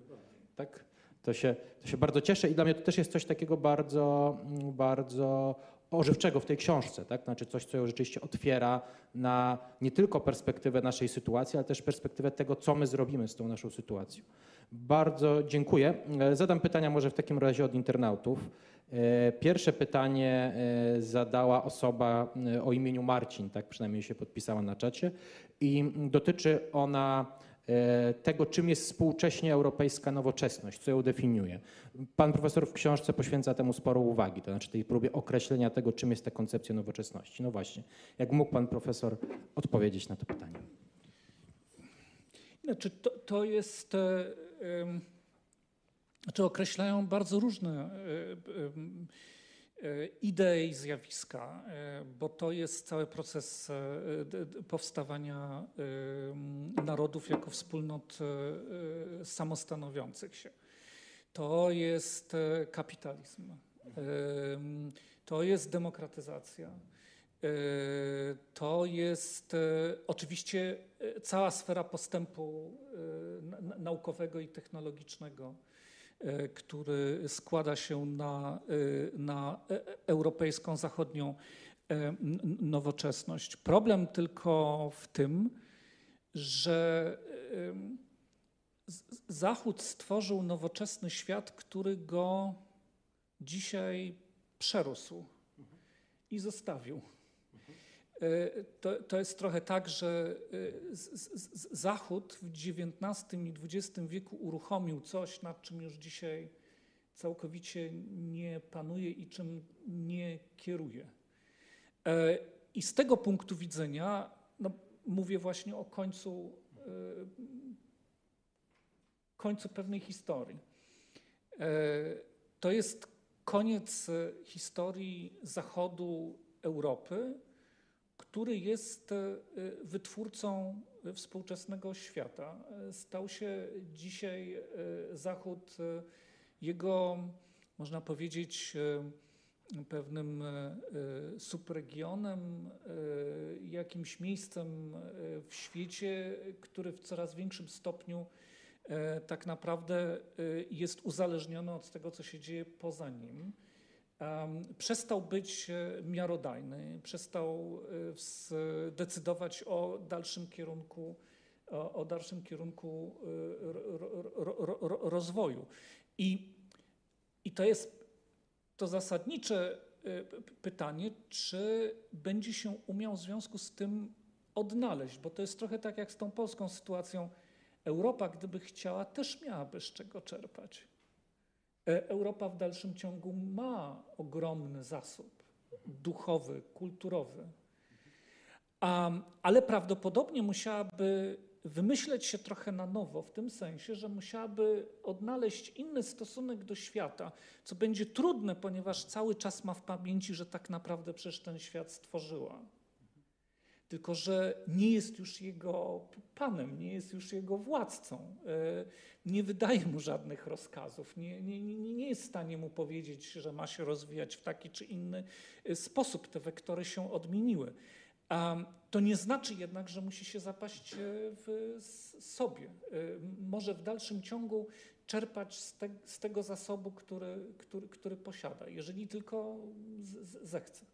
Tak? To się, to się bardzo cieszę i dla mnie to też jest coś takiego bardzo, mm, bardzo ożywczego w tej książce, tak? Znaczy coś, co ją rzeczywiście otwiera na nie tylko perspektywę naszej sytuacji, ale też perspektywę tego, co my zrobimy z tą naszą sytuacją. Bardzo dziękuję. E, Zadam pytania może w takim razie od internautów. E, Pierwsze pytanie e, zadała osoba o imieniu Marcin, tak przynajmniej się podpisała na czacie i dotyczy ona tego, czym jest współcześnie europejska nowoczesność, co ją definiuje. Pan profesor w książce poświęca temu sporo uwagi, to znaczy tej próbie określenia tego, czym jest ta koncepcja nowoczesności. No właśnie, jak mógł pan profesor odpowiedzieć na to pytanie? Znaczy, to, to jest. e, em, Znaczy, określają bardzo różne e, em, e, idee i zjawiska, e, bo to jest cały proces e, powstawania narodów jako wspólnot samostanowiących się. To jest kapitalizm, to jest demokratyzacja. To jest oczywiście cała sfera postępu na- na- naukowego i technologicznego, który składa się na, e, na e- e- europejską, zachodnią e, nowoczesność. Problem tylko w tym, że Zachód stworzył nowoczesny świat, który go dzisiaj przerósł i zostawił. E, To, to jest trochę tak, że e, Zachód w XIX i XX wieku uruchomił coś, nad czym już dzisiaj całkowicie nie panuje i czym nie kieruje. E, I z tego punktu widzenia, no, mówię właśnie o końcu, końcu pewnej historii. To jest koniec historii zachodu Europy, który jest e, wytwórcą współczesnego świata. Stał się dzisiaj Zachód jego, można powiedzieć, pewnym subregionem, jakimś miejscem w świecie, który w coraz większym stopniu E, tak naprawdę e, jest uzależniony od tego, co się dzieje poza nim. Przestał być e, miarodajny, przestał decydować o dalszym kierunku, o dalszym kierunku rozwoju. I, i to jest to zasadnicze pytanie, czy będzie się umiał w związku z tym odnaleźć, bo to jest trochę tak jak z tą polską sytuacją Europa, gdyby chciała, też miałaby z czego czerpać. E, Europa w dalszym ciągu ma ogromny zasób duchowy, kulturowy, ale prawdopodobnie musiałaby wymyśleć się trochę na nowo, w tym sensie, że musiałaby odnaleźć inny stosunek do świata, co będzie trudne, ponieważ cały czas ma w pamięci, że tak naprawdę przecież ten świat stworzyła tylko że nie jest już jego panem, nie jest już jego władcą, e, nie wydaje mu żadnych rozkazów, nie, nie, nie jest w stanie mu powiedzieć, że ma się rozwijać w taki czy inny e, sposób. Te wektory się odmieniły. To nie znaczy jednak, że musi się zapaść e, w sobie. Może w dalszym ciągu czerpać z, te, z tego zasobu, który, który, który posiada, jeżeli tylko zechce.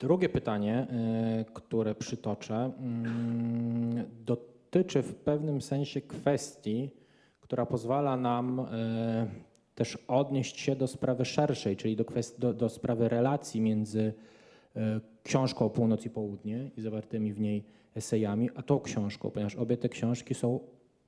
Drugie pytanie, y, które przytoczę, mm, dotyczy w pewnym sensie kwestii, która pozwala nam y, też odnieść się do sprawy szerszej, czyli do, do, do sprawy relacji między y, książką o Północ i Południe i zawartymi w niej esejami, a tą książką, ponieważ obie te książki są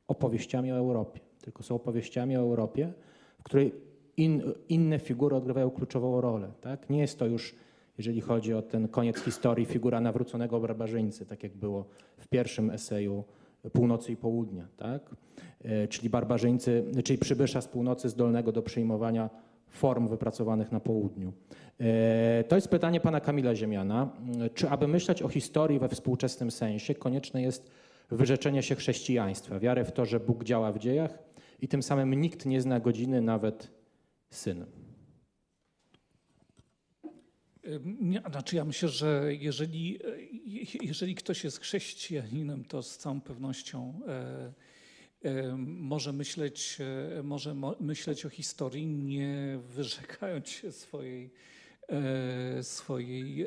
opowieściami o Europie. Tylko są opowieściami o Europie, w której in, inne figury odgrywają kluczową rolę. Tak? Nie jest to już jeżeli chodzi o ten koniec historii, figura nawróconego barbarzyńcy, tak jak było w pierwszym eseju Północy i Południa, tak? E, czyli barbarzyńcy, czyli przybysza z północy zdolnego do przyjmowania form wypracowanych na południu. E, to jest pytanie pana Kamila Ziemiana. Czy aby myśleć o historii we współczesnym sensie, konieczne jest wyrzeczenie się chrześcijaństwa, wiarę w to, że Bóg działa w dziejach i tym samym nikt nie zna godziny, nawet syn. Znaczy ja myślę, że jeżeli, jeżeli ktoś jest chrześcijaninem, to z całą pewnością e, e, może myśleć, e, może myśleć o historii, nie wyrzekając się swojej, swojej,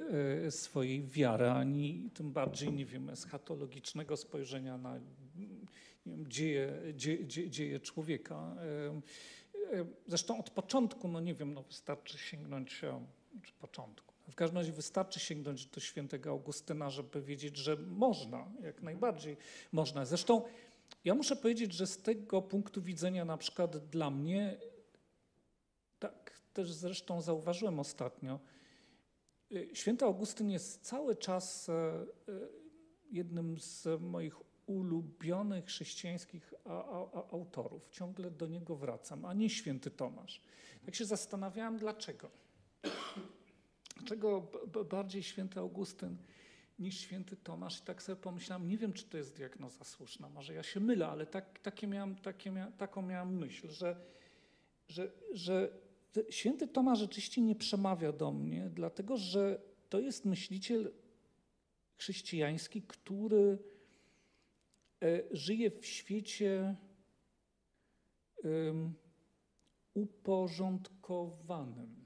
swojej wiary, ani tym bardziej, nie wiem, eschatologicznego spojrzenia na wiem, dzieje, dzieje, dzieje człowieka. Zresztą od początku, no nie wiem, no wystarczy sięgnąć czy początku. W każdym razie wystarczy sięgnąć do świętego Augustyna, żeby wiedzieć, że można, jak najbardziej można. Zresztą ja muszę powiedzieć, że z tego punktu widzenia na przykład dla mnie, tak też zresztą zauważyłem ostatnio, y, święty Augustyn jest cały czas e, e, jednym z moich ulubionych chrześcijańskich autorów. Ciągle do niego wracam, a nie święty Tomasz. Tak się zastanawiałem, dlaczego. Dlaczego bardziej święty Augustyn niż święty Tomasz? I tak sobie pomyślałem, nie wiem, czy to jest diagnoza słuszna, może ja się mylę, ale tak, takie miałem, takie mia, taką miałem myśl, że, że, że święty Tomasz rzeczywiście nie przemawia do mnie, dlatego że to jest myśliciel chrześcijański, który e, żyje w świecie uporządkowanym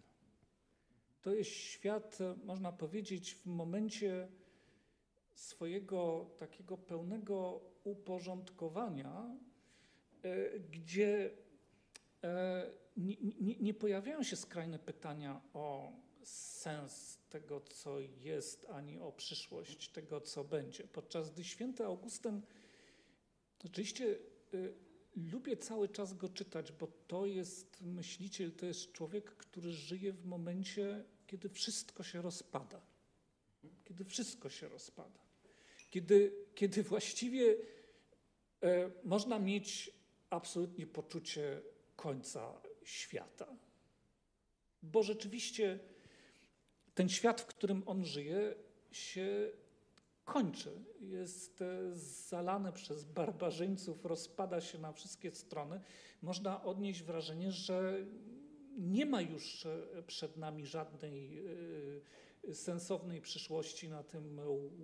to jest świat, można powiedzieć, w momencie swojego takiego pełnego uporządkowania, e, gdzie e, nie, nie, nie, pojawiają się skrajne pytania o sens tego, co jest, ani o przyszłość tego, co będzie. Podczas gdy święty Augustyn oczywiście e, lubię cały czas go czytać, bo to jest myśliciel, to jest człowiek, który żyje w momencie, kiedy wszystko się rozpada. Kiedy wszystko się rozpada. Kiedy, kiedy właściwie e, można mieć absolutnie poczucie końca świata. Bo rzeczywiście ten świat, w którym on żyje, się kończy. Jest e, zalane przez barbarzyńców, rozpada się na wszystkie strony. Można odnieść wrażenie, że nie ma już e, przed nami żadnej e, sensownej przyszłości na tym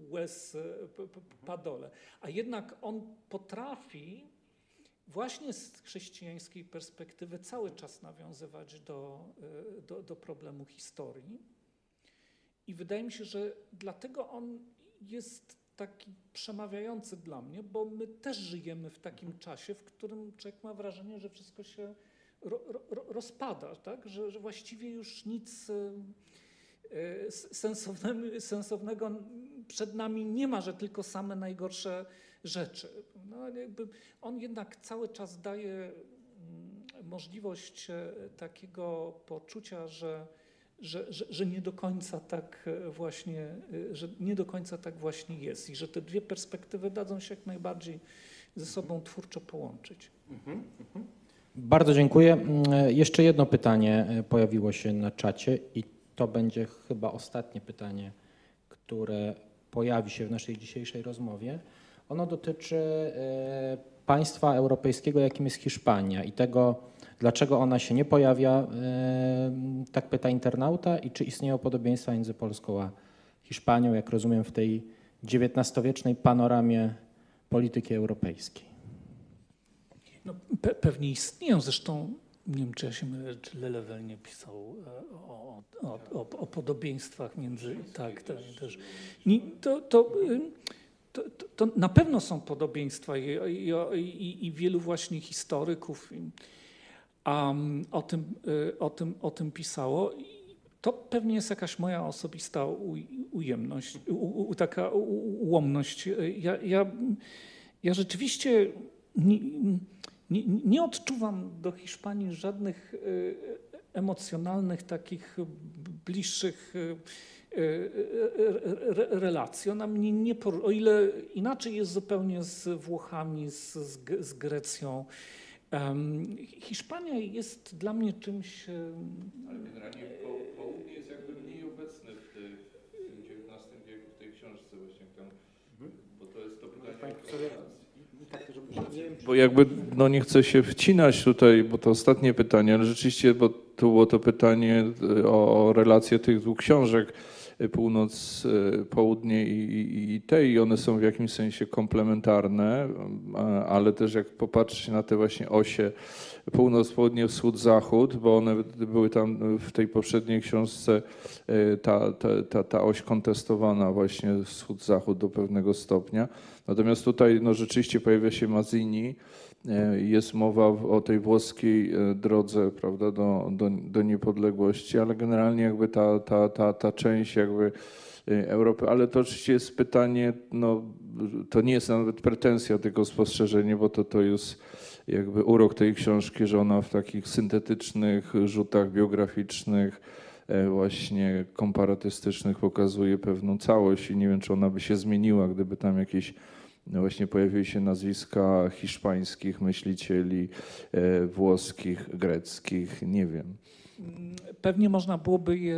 łez padole. A jednak on potrafi właśnie z chrześcijańskiej perspektywy cały czas nawiązywać do, do, do problemu historii. I wydaje mi się, że dlatego on jest taki przemawiający dla mnie, bo my też żyjemy w takim czasie, w którym człowiek ma wrażenie, że wszystko się ro, ro, rozpada, tak? że, że właściwie już nic e, sensownego, przed nami nie ma, że tylko same najgorsze rzeczy. No, on jednak cały czas daje mm, możliwość e, takiego poczucia, że że, że, że, nie do końca tak e, właśnie, że nie do końca tak właśnie jest i że te dwie perspektywy dadzą się jak najbardziej ze sobą twórczo połączyć. Mhm, mhm. Bardzo dziękuję. Mm, e, jeszcze jedno pytanie pojawiło się na czacie i to będzie chyba ostatnie pytanie, które pojawi się w naszej dzisiejszej rozmowie. Ono dotyczy państwa europejskiego, jakim jest Hiszpania i tego, Dlaczego ona się nie pojawia, tak pyta internauta, i czy istnieją podobieństwa między Polską a Hiszpanią, jak rozumiem, w tej XIX-wiecznej panoramie polityki europejskiej? No, pe pewnie istnieją, zresztą nie wiem, czy ja się mylę, czy Lelewel nie pisał e, o, o, o, o podobieństwach między. Tak, tak też. To, to, to, to, na pewno są podobieństwa i, i, i, wielu właśnie historyków um, o, tym, y, o, tym, o tym pisało. To pewnie jest jakaś moja osobista ujemność, u, u, taka ułomność. Ja, ja, ja rzeczywiście nie, nie, nie, odczuwam do Hiszpanii żadnych y, emocjonalnych, takich bliższych y, relacji. Ona mnie nie, o ile inaczej jest zupełnie z Włochami, z, z Grecją. Hiszpania jest dla mnie czymś. Ale generalnie południe jest jakby mniej obecny w, tej, w XIX wieku, w tej książce właśnie tam, bo to jest to pytanie. Bo jakby, no nie chcę się wcinać tutaj, bo to ostatnie pytanie, ale rzeczywiście, bo tu było to pytanie o relację tych dwóch książek północ, e, południe i, i te i one są w jakimś sensie komplementarne, ale też jak popatrzeć na te właśnie osie północ, południe, wschód, zachód, bo one były tam w tej poprzedniej książce e, ta, ta, ta, ta oś kontestowana właśnie wschód, zachód do pewnego stopnia. Natomiast tutaj no, rzeczywiście pojawia się Mazzini, jest mowa o tej włoskiej e, drodze prawda, do, do, do niepodległości, ale generalnie jakby ta, ta, ta, ta część jakby e, Europy, ale to oczywiście jest pytanie, no, to nie jest nawet pretensja, tylko spostrzeżenie, bo to, to jest jakby urok tej książki, że ona w takich syntetycznych rzutach biograficznych, właśnie komparatystycznych pokazuje pewną całość i nie wiem, czy ona by się zmieniła, gdyby tam jakieś właśnie pojawiły się nazwiska hiszpańskich myślicieli, e, włoskich, greckich, nie wiem. Pewnie można byłoby je,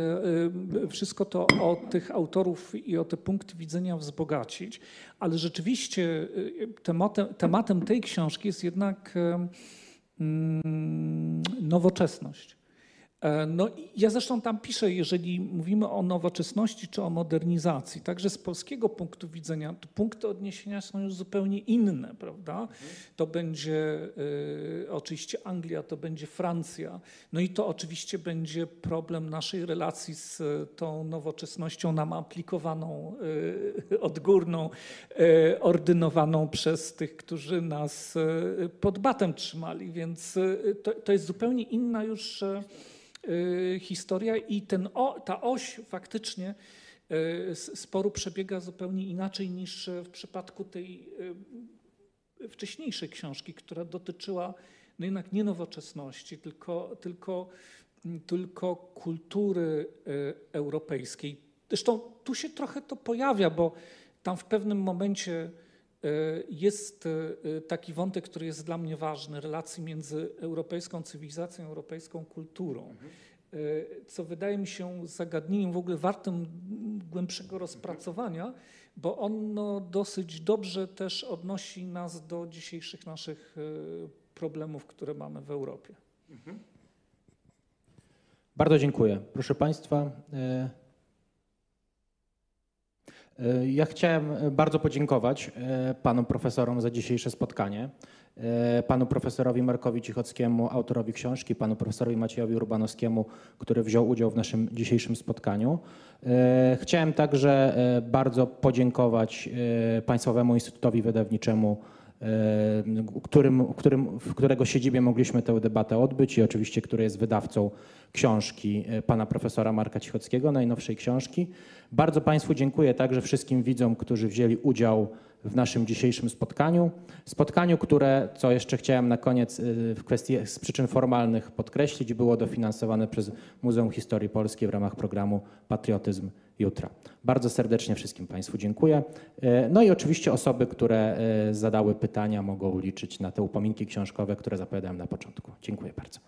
e, wszystko to o tych autorów i o te punkty widzenia wzbogacić, ale rzeczywiście e, tematem, tematem tej książki jest jednak mm, nowoczesność. E, no, ja zresztą tam piszę, jeżeli mówimy o nowoczesności czy o modernizacji, także z polskiego punktu widzenia, punkty odniesienia są już zupełnie inne, prawda? To będzie y, oczywiście Anglia, to będzie Francja, no i to oczywiście będzie problem naszej relacji z tą nowoczesnością nam aplikowaną, y, odgórną, y, ordynowaną przez tych, którzy nas pod batem trzymali, więc to, to jest zupełnie inna już historia i ten, o, ta oś faktycznie y, sporu przebiega zupełnie inaczej niż w przypadku tej y, wcześniejszej książki, która dotyczyła no jednak nie nowoczesności, tylko, tylko, tylko kultury europejskiej. Zresztą tu się trochę to pojawia, bo tam w pewnym momencie jest e, taki wątek, który jest dla mnie ważny, relacji między europejską cywilizacją, europejską kulturą, e, co wydaje mi się zagadnieniem w ogóle wartym głębszego rozpracowania, bo ono dosyć dobrze też odnosi nas do dzisiejszych naszych e, problemów, które mamy w Europie. Bardzo dziękuję. Proszę Państwa, e, e, ja chciałem bardzo podziękować e, panom profesorom za dzisiejsze spotkanie. E, Panu profesorowi Markowi Cichockiemu, autorowi książki, panu profesorowi Maciejowi Urbanowskiemu, który wziął udział w naszym dzisiejszym spotkaniu. E, Chciałem także e, bardzo podziękować e, Państwowemu Instytutowi Wydawniczemu e, którym, którym, w którego siedzibie mogliśmy tę debatę odbyć i oczywiście, który jest wydawcą książki e, pana profesora Marka Cichockiego, najnowszej książki. Bardzo Państwu dziękuję także wszystkim widzom, którzy wzięli udział w naszym dzisiejszym spotkaniu. Spotkaniu, które, co jeszcze chciałem na koniec y, w kwestii z przyczyn formalnych podkreślić, było dofinansowane przez Muzeum Historii Polskiej w ramach programu Patriotyzm Jutra. Bardzo serdecznie wszystkim Państwu dziękuję. E, No i oczywiście osoby, które e, zadały pytania mogą liczyć na te upominki książkowe, które zapowiadałem na początku. Dziękuję bardzo.